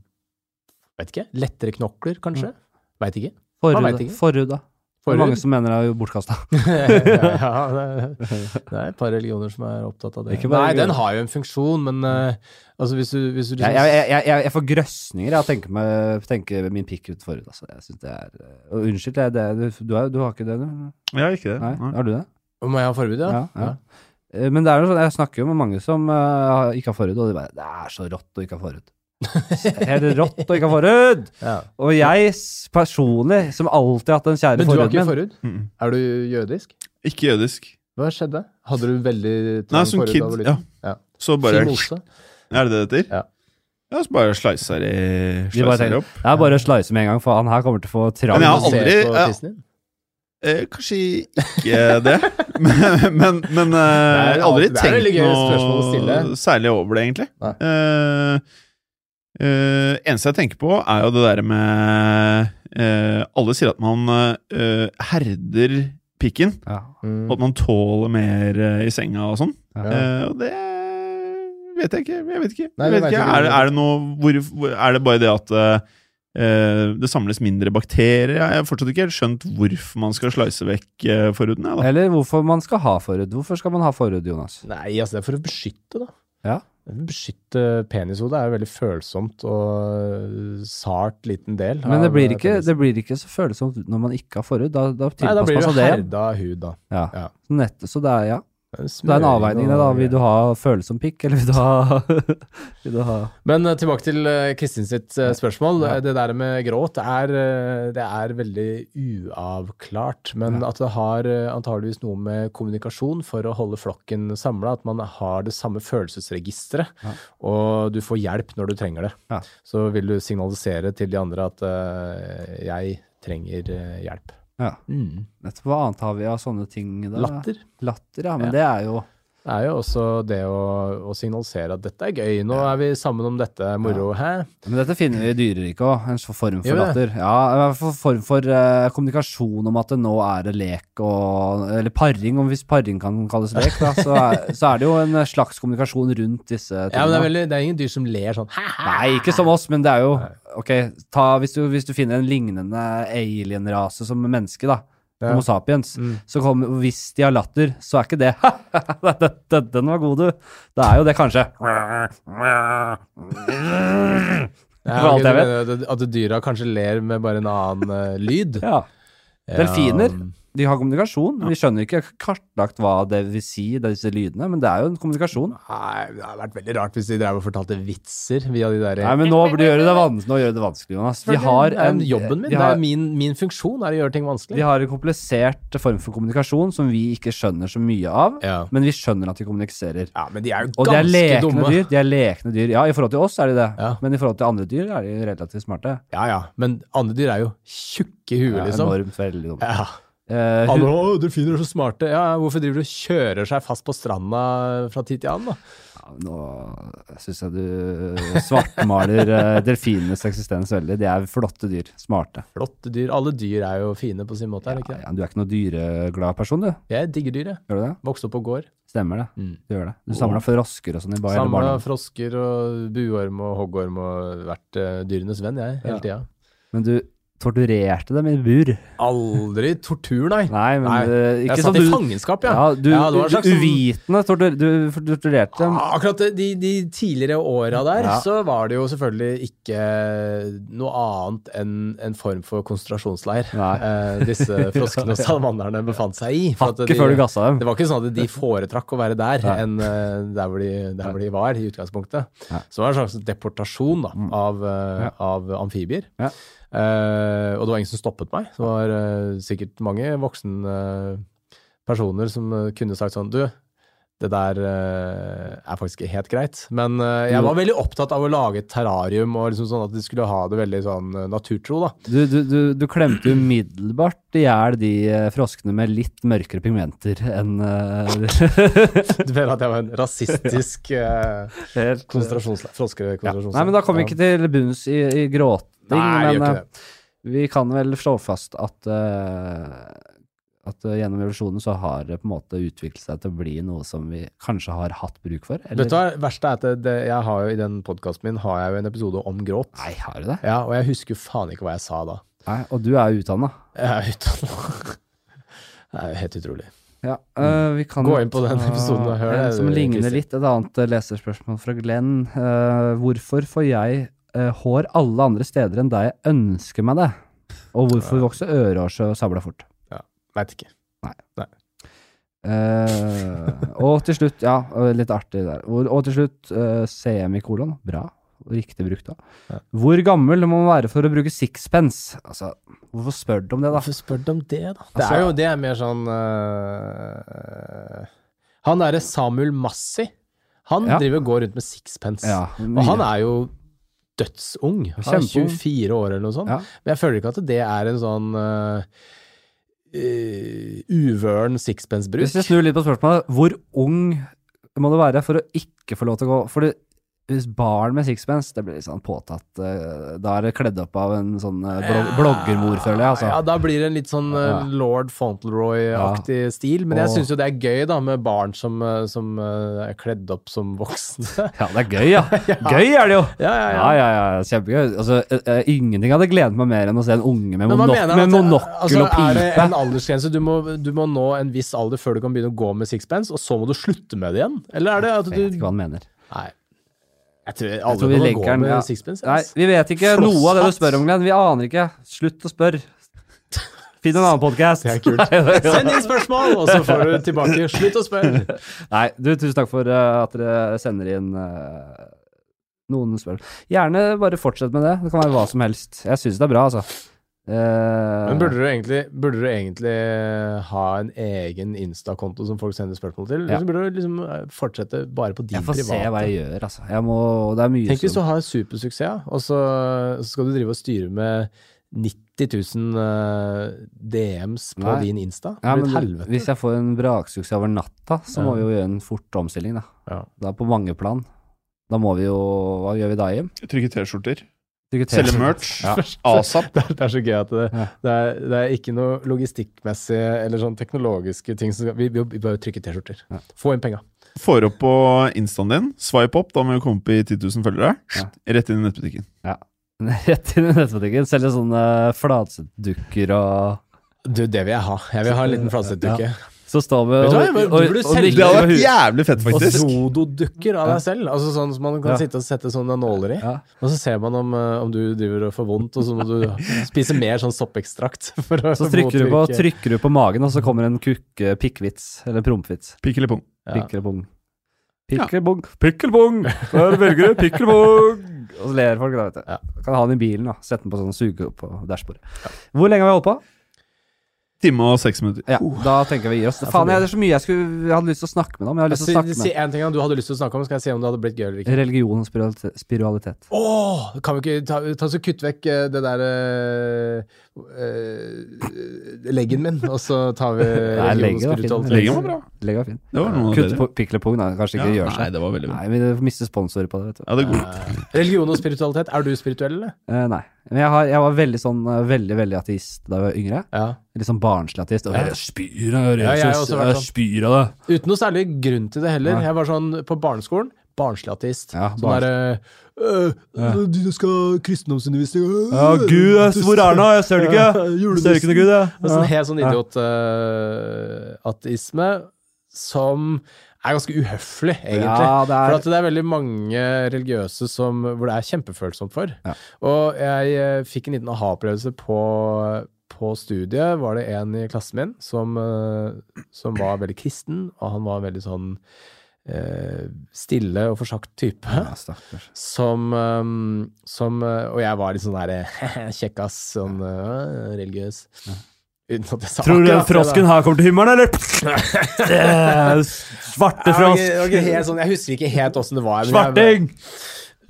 Vet ikke. Lettere knokler, kanskje? Veit ikke. Man Forhud, vet da. Det er mange som mener det er bortkasta. ja, det, det er et par religioner som er opptatt av det. Ikke bare Nei, den har jo en funksjon, men uh, altså hvis du, hvis du liksom Jeg, jeg, jeg, jeg, får grøsninger av å tenke, med, tenke min pikk ut forhud. Altså. Jeg synes det er uh, Unnskyld, det, er det, du, er, har, du har ikke det, du? Jeg har ikke det. Nei, Nei. Har du det? Må jeg ha forbud, ja? Ja, ja. Eh, Men det er jo sånn, jeg snakker jo med mange som uh, ikke har forhud, og de bare Det er så rått å ikke ha forhud. Helt rått å ikke ha forhud! Ja. Og jeg personlig, som alltid har hatt den kjære Men du har ikke forhud? Mm. Er du jødisk? Ikke jødisk. Hva skjedde? Hadde du veldig Nei, som forhud kid, ja. Ja. Så bare Fimose? Er det det det heter? Ja. Ja, så bare slicer de De slicer tenker, opp. Er bare slice med en gang, for han her kommer til å få trang. Men jeg har Se aldri- på ja. tissen din? Eh, kanskje ikke det, men, men, men eh, jeg har aldri er tenkt noe særlig over det, egentlig. Nei. Eh, eh, eneste jeg tenker på, er jo det der med uh, Alle sier at man uh, herder pikken, Ja. Mm. og at man tåler mer i senga og sånn. Ja. Eh, og det vet jeg ikke. Jeg vet ikke. Nei, jeg vet ikke. ikke Er, er det noe hvor, Er det bare det at det samles mindre bakterier? Jeg har fortsatt ikke helt skjønt hvorfor man skal slice vekk uh, forhuden. Eller hvorfor man skal ha forhud. Hvorfor skal man ha forhud, Jonas? Nei, altså det er for å beskytte, da. Ja. Beskytte penishodet er jo veldig følsomt og sart liten del. Men det blir ikke, det blir ikke så følsomt når man ikke har forhud. Da, da Nei, da tilpasser man det blir det herda hud, da. Ja. Ja. Nett, så det er, ja. Det er, en avveining, da. Vil du ha følsom pikk, eller vil du ha, vil du ha Men eh, tilbake til eh, Kristin sitt eh, spørsmål. Ja. Det der med gråt er, det er veldig uavklart. Men Ja. at det har antageligvis noe med kommunikasjon for å holde flokken samla. At man har det samme følelsesregisteret, Ja. og du får hjelp når du trenger det. Så vil du signalisere til de andre at uh, jeg trenger hjelp. Ja. Mm. du, hva annet har vi av sånne ting? Da? Latter. Latter, ja. Men Ja. det er jo Det er jo også det å, å signalisere at dette er gøy, nå er vi sammen om dette, moro, hæ? Men dette finner vi i dyreriket òg. En form for latter. Ja, en form for uh, kommunikasjon om at det nå er det lek og Eller paring, om hvis paring kan kalles lek, da. Så er, så er det jo en slags kommunikasjon rundt disse tingene. Ja, men det er, veldig, det er ingen dyr som ler sånn? Nei, ikke som oss, men det er jo Ok, ta, hvis, du, hvis du finner en lignende alien-rase som menneske, da. Ja. Homo sapiens. Mm. Så kom, hvis de har latter, så er ikke det Den- var god, du. Da er jo det kanskje Ja, For alt ok, jeg du vet. mener at dyra kanskje ler med bare en annen uh, lyd? Ja. Delfiner. Ja, De har kommunikasjon. Vi skjønner ikke kartlagt hva det vil si, disse lydene, men det er jo en kommunikasjon. Nei, det hadde vært veldig rart hvis de drev og fortalte vitser via de der Nei, men nå gjør det det vanskelig, gjør det vanskelig, Jonas. Vi har en, jobben min. de det er min, min funksjon er å gjøre ting vanskelig. de har en komplisert form for kommunikasjon som vi ikke skjønner så mye av, Ja. men vi skjønner at de kommuniserer. ja, men de er jo ganske Og de er lekne dumme. dyr. De er lekne dyr. Ja, i forhold til oss er de det, Ja. men i forhold til andre dyr er de relativt smarte. Ja, ja. Men andre dyr er jo tjukke i huet, Ja, liksom. Enormt veldig dumme. Ja. Eh, hun, hu- å, delfiner er så smarte. Ja, hvorfor driver du og kjører seg fast på stranda fra tid til annen, da? ja, nå syns jeg du svartmaler eh, delfinenes eksistens veldig. De er flotte dyr. Smarte. Flotte dyr. Alle dyr er jo fine på sin måte, er det ikke det? Ja, du er ikke noe dyreglad person, du. Jeg digger dyr, jeg. Gjør du det? Vokste opp på gård. Stemmer det. Mm. Du gjør det. Du samla frosker og sånn i bar Samla frosker og buorm og hoggorm og vært uh, dyrenes venn, jeg, hele Ja. tida. Men du torturerte dem i bur. Aldri tortur, nei. Nei, men Nei, eh, Jeg satt som i fangenskap, ja. Ja, du, Ja, det var en du slags sånn- uvitende tortur, du torturerte dem. Ah, Akkurat de, de tidligere åra der, Ja. så var det jo selvfølgelig ikke noe annet enn en form for konsentrasjonsleir eh, disse froskene og salamanderne befant seg i. Hakket de- før du gassa dem. Det var ikke sånn at de foretrakk å være der enn eh, der, hvor de, der hvor de var i utgangspunktet. Så det var en slags deportasjon da, av, eh, Ja. av amfibier. Ja. Eh, og det var ingen som stoppet meg. Det var eh, sikkert mange voksne eh, personer som kunne sagt sånn Du, det der er faktisk ikke helt greit. Men jeg var veldig opptatt av å lage et terrarium, og liksom sånn at de skulle ha det veldig sånn naturtro, da. Du, du, du, du klemte umiddelbart i hjel de froskene med litt mørkere pigmenter enn uh... Du mener at jeg var en rasistisk uh, helt konsentrasjonsleir? ja. Nei, men da kom vi ikke til bunns i, i gråting, Nei, vi gjør men ikke det. vi kan vel slå fast at eh, at eh, gjennom evolusjonen så har det på en måte utviklet seg til å bli noe som vi kanskje har hatt bruk for? Eller? Hva, det verste er at det, jeg har jo i den podkasten min har jeg jo en episode om gråt. Nei, har du det? Ja, og jeg husker jo faen ikke hva jeg sa da. Nei, og du er utdanna. Jeg er utdanna. Det er jo helt utrolig. Ja, uh, vi kan Gå inn på den episoden og hør en Som ligner litt. Et annet leserspørsmål fra Glenn. Uh, hvorfor får jeg eh, hår alle andre steder enn der jeg ønsker meg det? Og hvorfor vokser ørehår så sabla fort? Veit ikke. Eh, og til slutt, ja, litt artig der. Og, og til slutt, uh, semikolon. Bra. Riktig brukt, da. Ja. Hvor gammel må man være for å bruke sixpence? Altså, hvorfor spør du om det, da? Hvorfor spør du om det, da? Det er jo det er mer sånn uh, Han derre Samuel Massi, han Ja. driver og går rundt med sixpence. Ja, og han er jo dødsung. Han er 24 år eller noe sånt. Ja. Men jeg føler ikke at det er en sånn uh, uh, uvøren sixpence-bruk. Hvis vi snur litt på spørsmålet, hvor ung må du være for å ikke få lov til å gå? For det, hvis barn med sixpence, det blir litt sånn påtatt eh, Da er det kledd opp av en sånn eh, bloggermor, føler jeg. Altså. Ja, da blir det en litt sånn Ja. lord Fauntleroy-aktig stil. Men jeg syns jo det er gøy da med barn som, som er kledd opp som voksne. Ja, det er gøy, ja. Gøy er det jo! ja, ja, Ja, ja, ja, kjempegøy. Altså, eh, eh, ingenting hadde gledet meg mer enn å se en unge med, monok med at- monokkel altså, og Er det en aldersgrense? Du må, du må nå en viss alder før du kan begynne å gå med sixpence, og så må du slutte med det igjen? Eller er det at Jeg vet ikke hva han mener. Nei. Jeg tror alle tror vi legger gå den, med ja. sixpence. Nei, vi vet ikke noe av det du spør om, Glenn. Vi aner ikke. Slutt å spørre. Finn en annen podkast. Send inn spørsmål, og så får du tilbake. Slutt å spørre! Nei, du, tusen takk for eh, at dere sender inn uh, noen spørsmål. Gjerne bare fortsett med det. Det kan være hva som helst. Jeg syns det er bra, altså. Eh, Men burde du egentlig, burde du egentlig ha en egen Insta-konto som folk sender spørsmål til? Eller Ja. så burde du liksom eh, fortsette bare på din private? jeg får se hva jeg gjør, altså. Jeg må, det er mye Tenk hvis du har supersuksess, og så, så skal du drive og styre med 90 000 eh, DMs på Nei. din Insta. Ja, men. Hvis jeg får en braksuksess over natta, så må Ja. vi jo gjøre en fort omstilling, da. Ja. Da på mange plan. Da må vi jo Hva gjør vi da, Jim? Trykke T-skjorter. Selge merch. Ja. ASAP. Det er, det er så gøy at det, Ja. det, er, det er ikke noe logistikkmessige eller sånn teknologiske ting som skal Vi, vi, vi bare trykker T-skjorter. Ja. Få inn penga. Får opp på instaen din. Swipe opp, da må vi komme opp i 10 000 følgere. Ja. Rett inn i nettbutikken. Rett inn i nettbutikken. Selge sånne flatdukker og Du, det vil jeg ha. Jeg vil ha en liten flatsetdukke. Så står vi og, og, og, og, og, Det hadde og, vært jævlig fett, Og faktisk. Zodo-dukker av deg selv. Altså sånn som man kan Ja. sitte og sette sånne nåler i. ja. Og så ser man om, eh, om du driver og får vondt, og så må du spise mer sånn soppekstrakt. For å Så trykker du, på, trykker du på magen, og så kommer en kukke pikkvits, eller prompvits. Pikk eller pung. Ja. Pikkelbong. Pikkelbong, pikkelbong! Der velger du pikkelbong! Og så ler folk, da, vet du. Ja. Kan ha den i bilen, da. Sette den på sånn suge på dashbordet. Hvor lenge har vi holdt på? Time og seks minutter. Ja, Da tenker vi gir oss. Uh. Faen, jeg, det er så mye jeg, skulle, jeg hadde lyst til å snakke med deg om. Jeg hadde lyst til å snakke med. si en ting du hadde lyst til å snakke om, skal jeg se om det hadde blitt gøy eller ikke. Religion og spiritualitet. spiritualitet. Åh, kan vi ikke ta, ta så kutte vekk eh, det der eh, eh, leggen min, og så tar vi Nei, religion og spiritualitet. Leggen var bra. Leggen var fin. Det var noe Kutt på pikkelepung, da. Kanskje ikke Ja, gjør nei, det var veldig bra. Nei, vi mister sponsorer på det, vet du. Ja, det er god. Eh, religion og spiritualitet, er du spirituell, eller? Uh, nei. Men jeg, har, jeg var veldig sånn veldig, veldig ateist da jeg var yngre. Ja. Litt sånn barnslig ateist. Og jeg spyr av Ja, jeg sånn. det. Uten noe særlig grunn til det heller. Jeg var sånn på barneskolen, barnslig ateist. Ja, sånn derre øh, øh, Du skal kristendomsundervisning øh, Ja, Gud, jeg- hvor er han da? Jeg ser det ikke. Jeg ser ikke noe Gud, jeg. Ja. sånn helt sånn idiot-ateisme som er ganske uhøflig, egentlig. Ja, det For er at det er veldig mange religiøse som, hvor det er kjempefølsomt for. Ja. Og jeg eh, fikk en liten aha-opplevelse på, på studiet. Var det en i klassen min som, eh, som var veldig kristen, og han var veldig sånn eh, stille og forsagt type. ja. Som, um, som Og jeg var litt sånn der kjekkas, sånn uh, religiøs. Uten at jeg sa Tror du den frosken her kommer til himmelen, eller? Eh, Svarte Ja, frosk. ok, helt sånn, jeg husker ikke helt åssen det var. Svarting!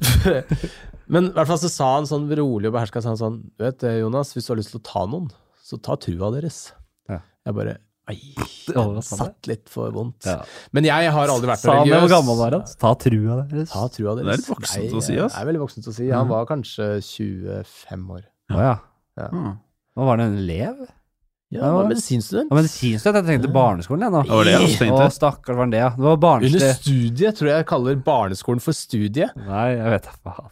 jeg-! Men i hvert fall så sa han sånn rolig og beherska han sånn Du vet eh, Jonas, hvis du har lyst til å ta noen, så ta trua deres. Ja. Jeg bare Ai, jeg satt litt for vondt. Ja. Men jeg har aldri vært Sa han hvor gammel var han? Ta trua deres. Ta trua deres. Det er litt voksent å si, ass. Det er veldig voksent å si. Han var kanskje 25 år. Å ja. ja. Hva var det, en elev? Ja, Ja, han var medisinstudent. Ja, Medisinstudent? Jeg tenkte barneskolen, jeg nå. Det var det jeg også Å, tenkte. stakkars, var det det, ja. Det var Under studiet tror jeg jeg kaller barneskolen for studiet. Nei, jeg vet da faen.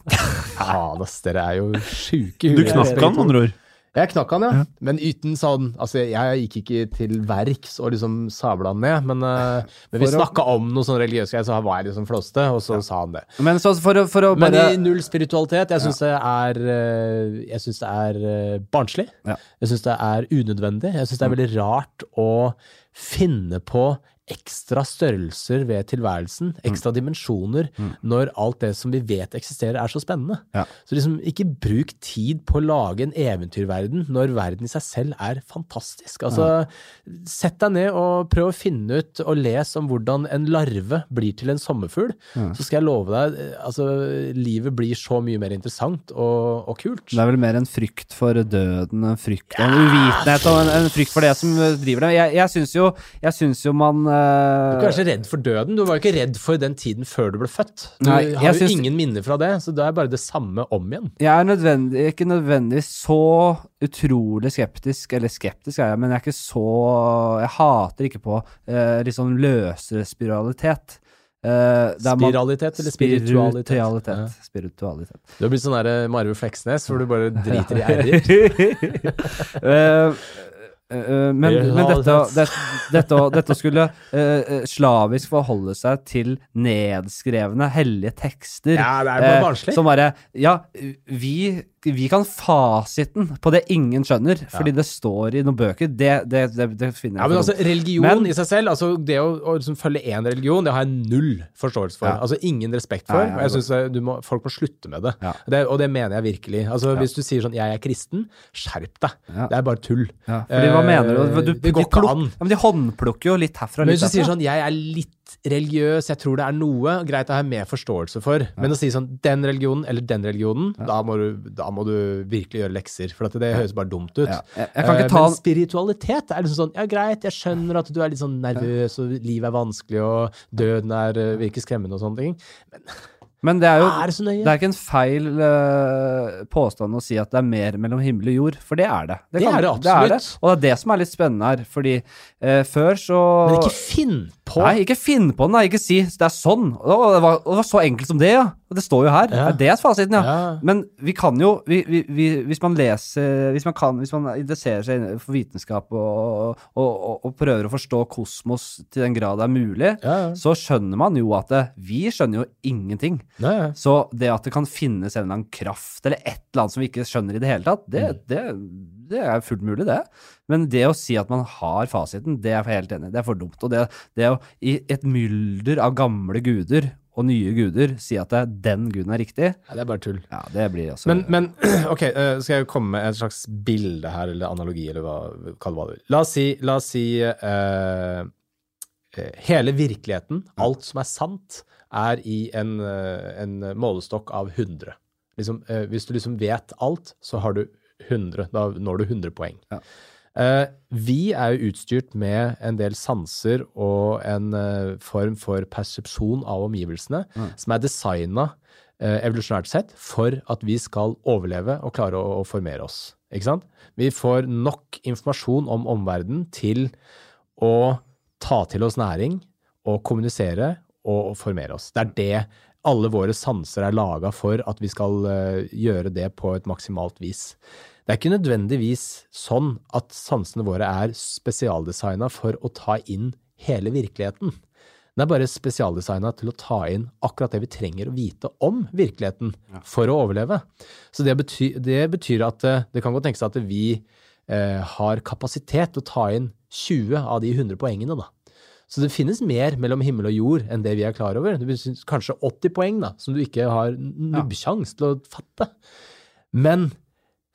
Faen, ass, dere er jo sjuke i Du huet. knakk han, med andre ord. Jeg knakk han, ja. Men uten sånn Altså, jeg gikk ikke til verks og liksom sabla han ned, men, uh, men vi snakka om noe sånn religiøst greier, så var jeg liksom flåste, og så sa han det. Men så for å, for å Men bare i null spiritualitet, jeg syns det er eh, Jeg syns det er eh, barnslig. Ja. Jeg syns det er unødvendig. Jeg syns det er veldig rart å finne på ekstra størrelser ved tilværelsen, ekstra dimensjoner, når alt det som vi vet eksisterer, er så spennende. Ja. Så liksom, ikke bruk tid på å lage en eventyrverden når verden i seg selv er fantastisk. Altså, sett deg ned og prøv å finne ut og les om hvordan en larve blir til en sommerfugl. Så skal jeg love deg, altså, livet blir så mye mer interessant og, og kult. Det er vel mer en frykt for døden, en frykt En uvitenhet og en, en frykt for det som driver det. Jeg, jeg syns jo, jeg syns jo man Du eh, er kanskje redd for døden. Du var ikke redd for den tiden før du ble født. Du Nei, har jo ingen minner fra det, så det er bare det samme om igjen. Jeg er nødvendig, ikke nødvendigvis så utrolig skeptisk, eller skeptisk er jeg, men jeg er ikke så Jeg hater ikke på eh, litt sånn løsere spiralitet. Uh, Spiralitet eller spiritualitet? Spiritualitet. Ja. Spiritualitet. Du har blitt sånn der Marve Fleksnes, hvor du bare driter i r-er. Eh, eh, men, men dette, det, dette, dette skulle eh, eh, slavisk forholde seg til nedskrevne, hellige tekster Ja, det er bare eh, barnslig. Som bare Ja, vi, vi kan fasiten på det ingen skjønner, fordi det står i noen bøker. Det, det, det, det finner jeg Ja, men altså, religion Men- i seg selv, altså det å, å liksom følge én religion, det har jeg null forståelse for. Ja. Altså ingen respekt for. Og jeg synes du må, Folk må slutte med det. Og det mener jeg virkelig. Altså Hvis du sier sånn 'jeg er kristen', skjerp deg. Det er bare tull. fordi hva Eh, mener du? du går de ikke an. Ja, men de håndplukker jo litt herfra Men hvis du sier sånn 'jeg er litt religiøs, jeg tror det er noe', greit å ha mer forståelse for. Men å si sånn 'den religionen eller den religionen', da, må du, da må du virkelig gjøre lekser. For at det høres bare dumt ut. Ja, jeg- jeg kan ikke Eh, ta- Men spiritualitet er liksom sånn Ja, greit, jeg skjønner at du er litt sånn nervøs, og livet er vanskelig, og døden er, eh, virker skremmende og sånne ting. Men det er jo Er det? Det er ikke en feil uh, påstand å si at det er mer mellom himmel og jord, for det er det. Det er det absolutt. Og det er det som er litt spennende her, fordi uh, før så Men ikke finn på Nei, ikke finn på den. Ikke si det er sånn. Det, var, det var så enkelt som det, ja. Det står jo her. Ja. Det er fasiten, ja. Ja. Men vi kan jo vi, vi, vi, Hvis man leser Hvis man kan Hvis man interesserer seg for vitenskap og, og, og, og prøver å forstå kosmos til den grad det er mulig, Ja, så skjønner man jo at det, vi skjønner jo ingenting. Så det at det kan finnes en eller annen kraft eller et eller annet som vi ikke skjønner i det hele tatt, det, Mm. det, det er fullt mulig, det. Men det å si at man har fasiten, det er jeg helt enig i. Det er for dumt. Og det, det å i et mylder av gamle guder og nye guder si at det, den guden er riktig, ja, det er bare tull. ja, det blir altså Men, men ok, eh, skal jeg komme med et slags bilde her, eller analogi, eller hva, kall det. La oss si, la oss si eh, hele virkeligheten, alt som er sant, er i en, en målestokk av 100. Liksom, hvis du liksom vet alt, så har du 100. Da når du 100 poeng. Ja. Uh, vi er jo utstyrt med en del sanser og en uh, form for persepsjon av omgivelsene som er designa uh, evolusjonært sett for at vi skal overleve og klare å, å formere oss. Ikke sant? Vi får nok informasjon om omverdenen til å ta til oss næring og kommunisere og formere oss. Det er det alle våre sanser er laga for at vi skal eh, gjøre det på et maksimalt vis. Det er ikke nødvendigvis sånn at sansene våre er spesialdesigna for å ta inn hele virkeligheten. Den er bare spesialdesigna til å ta inn akkurat det vi trenger å vite om virkeligheten for å overleve. Så det betyr, det betyr at eh, det kan godt tenkes at vi eh, har kapasitet til å ta inn 20 av de 100 poengene, da. Så det finnes mer mellom himmel og jord enn det vi er klar over. Det finnes kanskje 80 poeng da, som du ikke har nubbsjans til å fatte. Men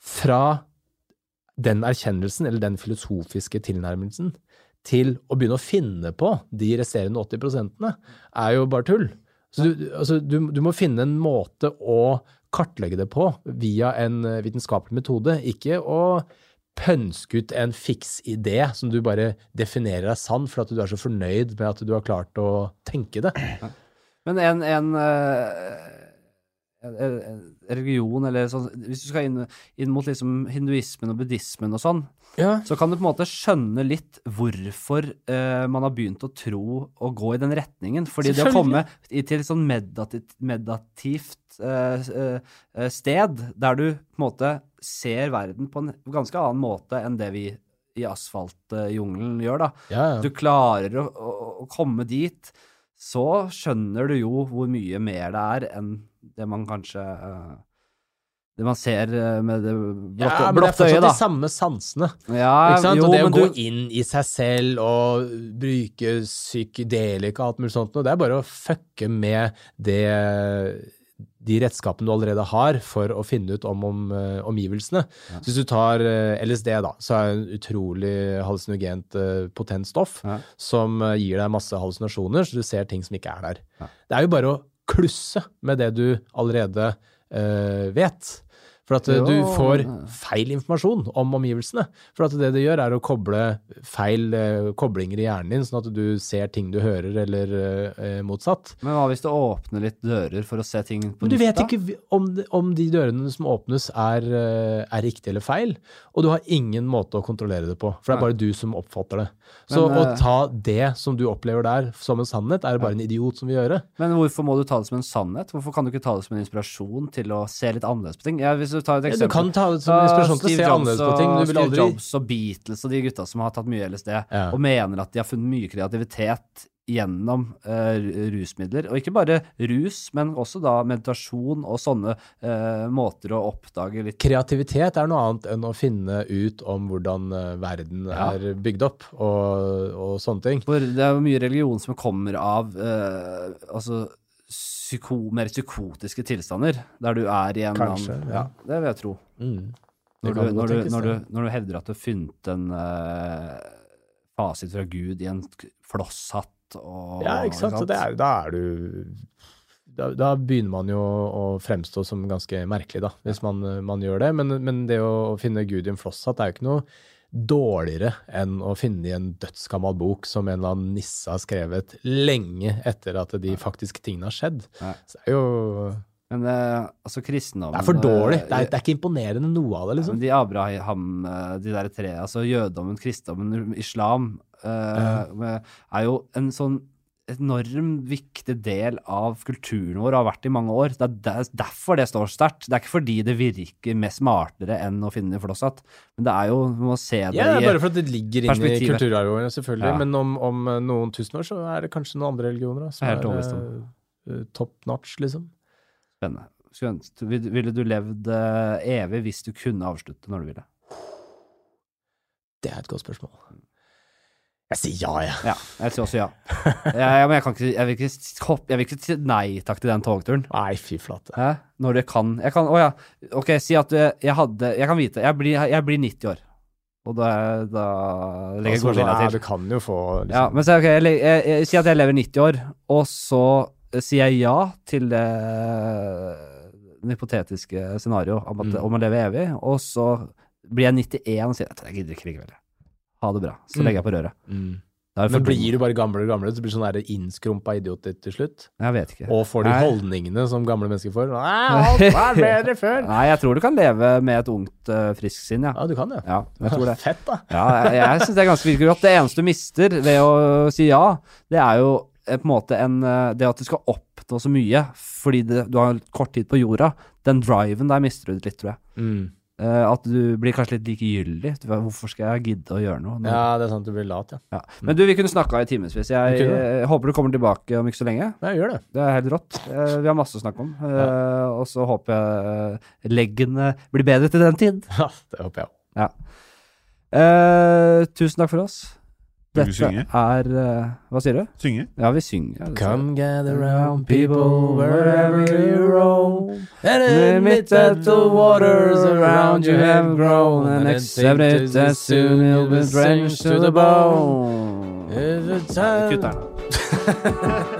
fra den erkjennelsen, eller den filosofiske tilnærmelsen, til å begynne å finne på de resterende 80% er jo bare tull. Så du, altså, du, du må finne en måte å kartlegge det på via en eh, vitenskapelig metode, ikke å pønske ut en fiks idé som du bare definerer er sann for at du er så fornøyd med at du har klart å tenke det. Men en, en, eh, religion, eller sånn Hvis du skal inn, inn mot liksom hinduismen og buddhismen og sånn, Ja. så kan du på en måte skjønne litt hvorfor uh, man har begynt å tro og gå i den retningen. Fordi det å komme i- til et sånn meditativt, meditativt uh, eh, sted, der du på en måte ser verden på en ganske annen måte enn det vi i asfaltjungelen gjør, da. Ja, ja. Du klarer å, å, å komme dit, så skjønner du jo hvor mye mer det er enn det man kanskje eh, Det man ser eh, med det blotte, ja, men det er fortsatt de samme sansene. Ja, jo, og det å men gå du, inn i seg selv og bruke psykedelika og alt mulig sånt, det er bare å fucke med det, de redskapene du allerede har for å finne ut om, om eh, omgivelsene. Så hvis du tar LSD, da, så er det en utrolig hallusinogent, potent stoff Ja. som gir deg masse hallusinasjoner, så du ser ting som ikke er der. Ja. Det er jo bare å klusse med det du allerede eh, vet. For at eh, du får feil informasjon om omgivelsene. For at det det gjør, er å koble feil eh, koblinger i hjernen din, sånn at du ser ting du hører, eller eh, motsatt. men hva hvis du åpner litt dører for å se ting på Men du vet ikke om, om de dørene som åpnes, er, eh, er riktig eller feil. Og du har ingen måte å kontrollere det på, for det er bare du som oppfatter det. Så Men, å eh, ta det som du opplever der som en sannhet, er det bare en idiot som vil gjøre. Men hvorfor må du ta det som en sannhet? Hvorfor kan du ikke ta det som en inspirasjon til å se litt annerledes på ting? Ja, hvis du tar et Ja, du kan ta det som en inspirasjon til å se Jobs annerledes på ting, vil aldri Steve Jobs og Beatles og de gutta som har tatt mye LSD, Ja. og mener at de har funnet mye kreativitet gjennom eh, rusmidler. Og ikke bare rus, men også da meditasjon og sånne eh, måter å oppdage litt Kreativitet er noe annet enn å finne ut om hvordan eh, verden Ja. er bygd opp, og, og sånne ting. For det er jo mye religion som kommer av altså psyko, mer psykotiske tilstander, der du er i en Kanskje, annen ja. ja. Det vil jeg tro. Mm. Når du, når, du, når, du, når du hevder at du har funnet en eh, fasit fra Gud i en k- og Ja, ikke sant. Så det er, da er du da, da begynner man jo å fremstå som ganske merkelig, da, hvis man, man gjør det. Men, men det å finne Gud i en flosshatt er jo ikke noe dårligere enn å finne i en dødsgammel bok som en eller annen nisse har skrevet lenge etter at de faktiske tingene har skjedd. Så det er jo Men eh, altså kristendommen Det er for dårlig. eh, Det er, det er ikke imponerende noe av det, Ja, liksom. men de Abraham, eh, de der tre, altså jødommen, kristendommen, islam, er jo en sånn enorm viktig del av kulturen vår og har vært i mange år. Det er derfor det står sterkt. Det er ikke fordi det virker mer smartere enn å finne flosshatt, men det er jo, vi må se det Ja, i bare for at det ligger inne i kulturarven selvfølgelig. Ja. Men om, om eh, noen tusen år så er det kanskje noen andre religioner da, som Helt er eh, top notch, liksom. spennende. Ville du levd eh, evig hvis du kunne avslutte når du ville? Det er et godt spørsmål. Jeg sier ja, jeg. Ja, jeg sier også ja. Jeg, men jeg kan ikke, jeg vil ikke hopp- jeg vil ikke si nei takk til den togturen. Nei, fy flate. Hæ? Når det kan Jeg kan Å ja. Ok, si at jeg, jeg hadde Jeg kan vite. Jeg blir, jeg blir 90 år. Og da, da legger jeg Altså, godvilja ja, til. du kan jo få liksom, Ja, men så, ok, jeg, le- jeg, jeg, si at jeg lever 90 år, og så eh, sier jeg ja til det den hypotetiske scenarioet om, at- Mm. om å leve evig, og så blir jeg 91 og sier at jeg gidder ikke likevel. Ha det bra. Så Mm. legger jeg på røret. mm. Men blir du bare gamlere og gamlere, så blir du sånn innskrumpa idiot til slutt? Jeg vet ikke. Og får de Nei. holdningene som gamle mennesker får? Nei, alt var bedre før! Nei, jeg tror du kan leve med et ungt, uh, friskt sinn, ja. Ja, du kan det. Ja, jeg tror det. Fett, da. Ja, jeg, jeg syns det er ganske virkelig godt. Det eneste du mister ved å si ja, det er jo eh, på en måte en eh, Det at du skal oppnå så mye fordi det, du har kort tid på jorda, den driven der mister du litt, tror jeg. Mm. Eh, at du blir kanskje litt likegyldig. Hvorfor skal jeg gidde å gjøre noe? nå? Ja, det er sant, du blir lat, ja. Ja. Men du, vi kunne snakka i timevis. Jeg jeg, eh, håper du kommer tilbake om ikke så lenge. Ja, gjør det. Det er helt rått. Eh, vi har masse å snakke om. Ja. Og så håper jeg leggene blir bedre til den tid. Ja, det håper jeg òg. Eh, tusen takk for oss. Dette synge? er uh, Hva sier du? Synge? Ja, vi synger. Come gather round people wherever you roam. And admit that the waters around you have grown, and accept it as soon you'll be drenched to the bone. Kutt der, da.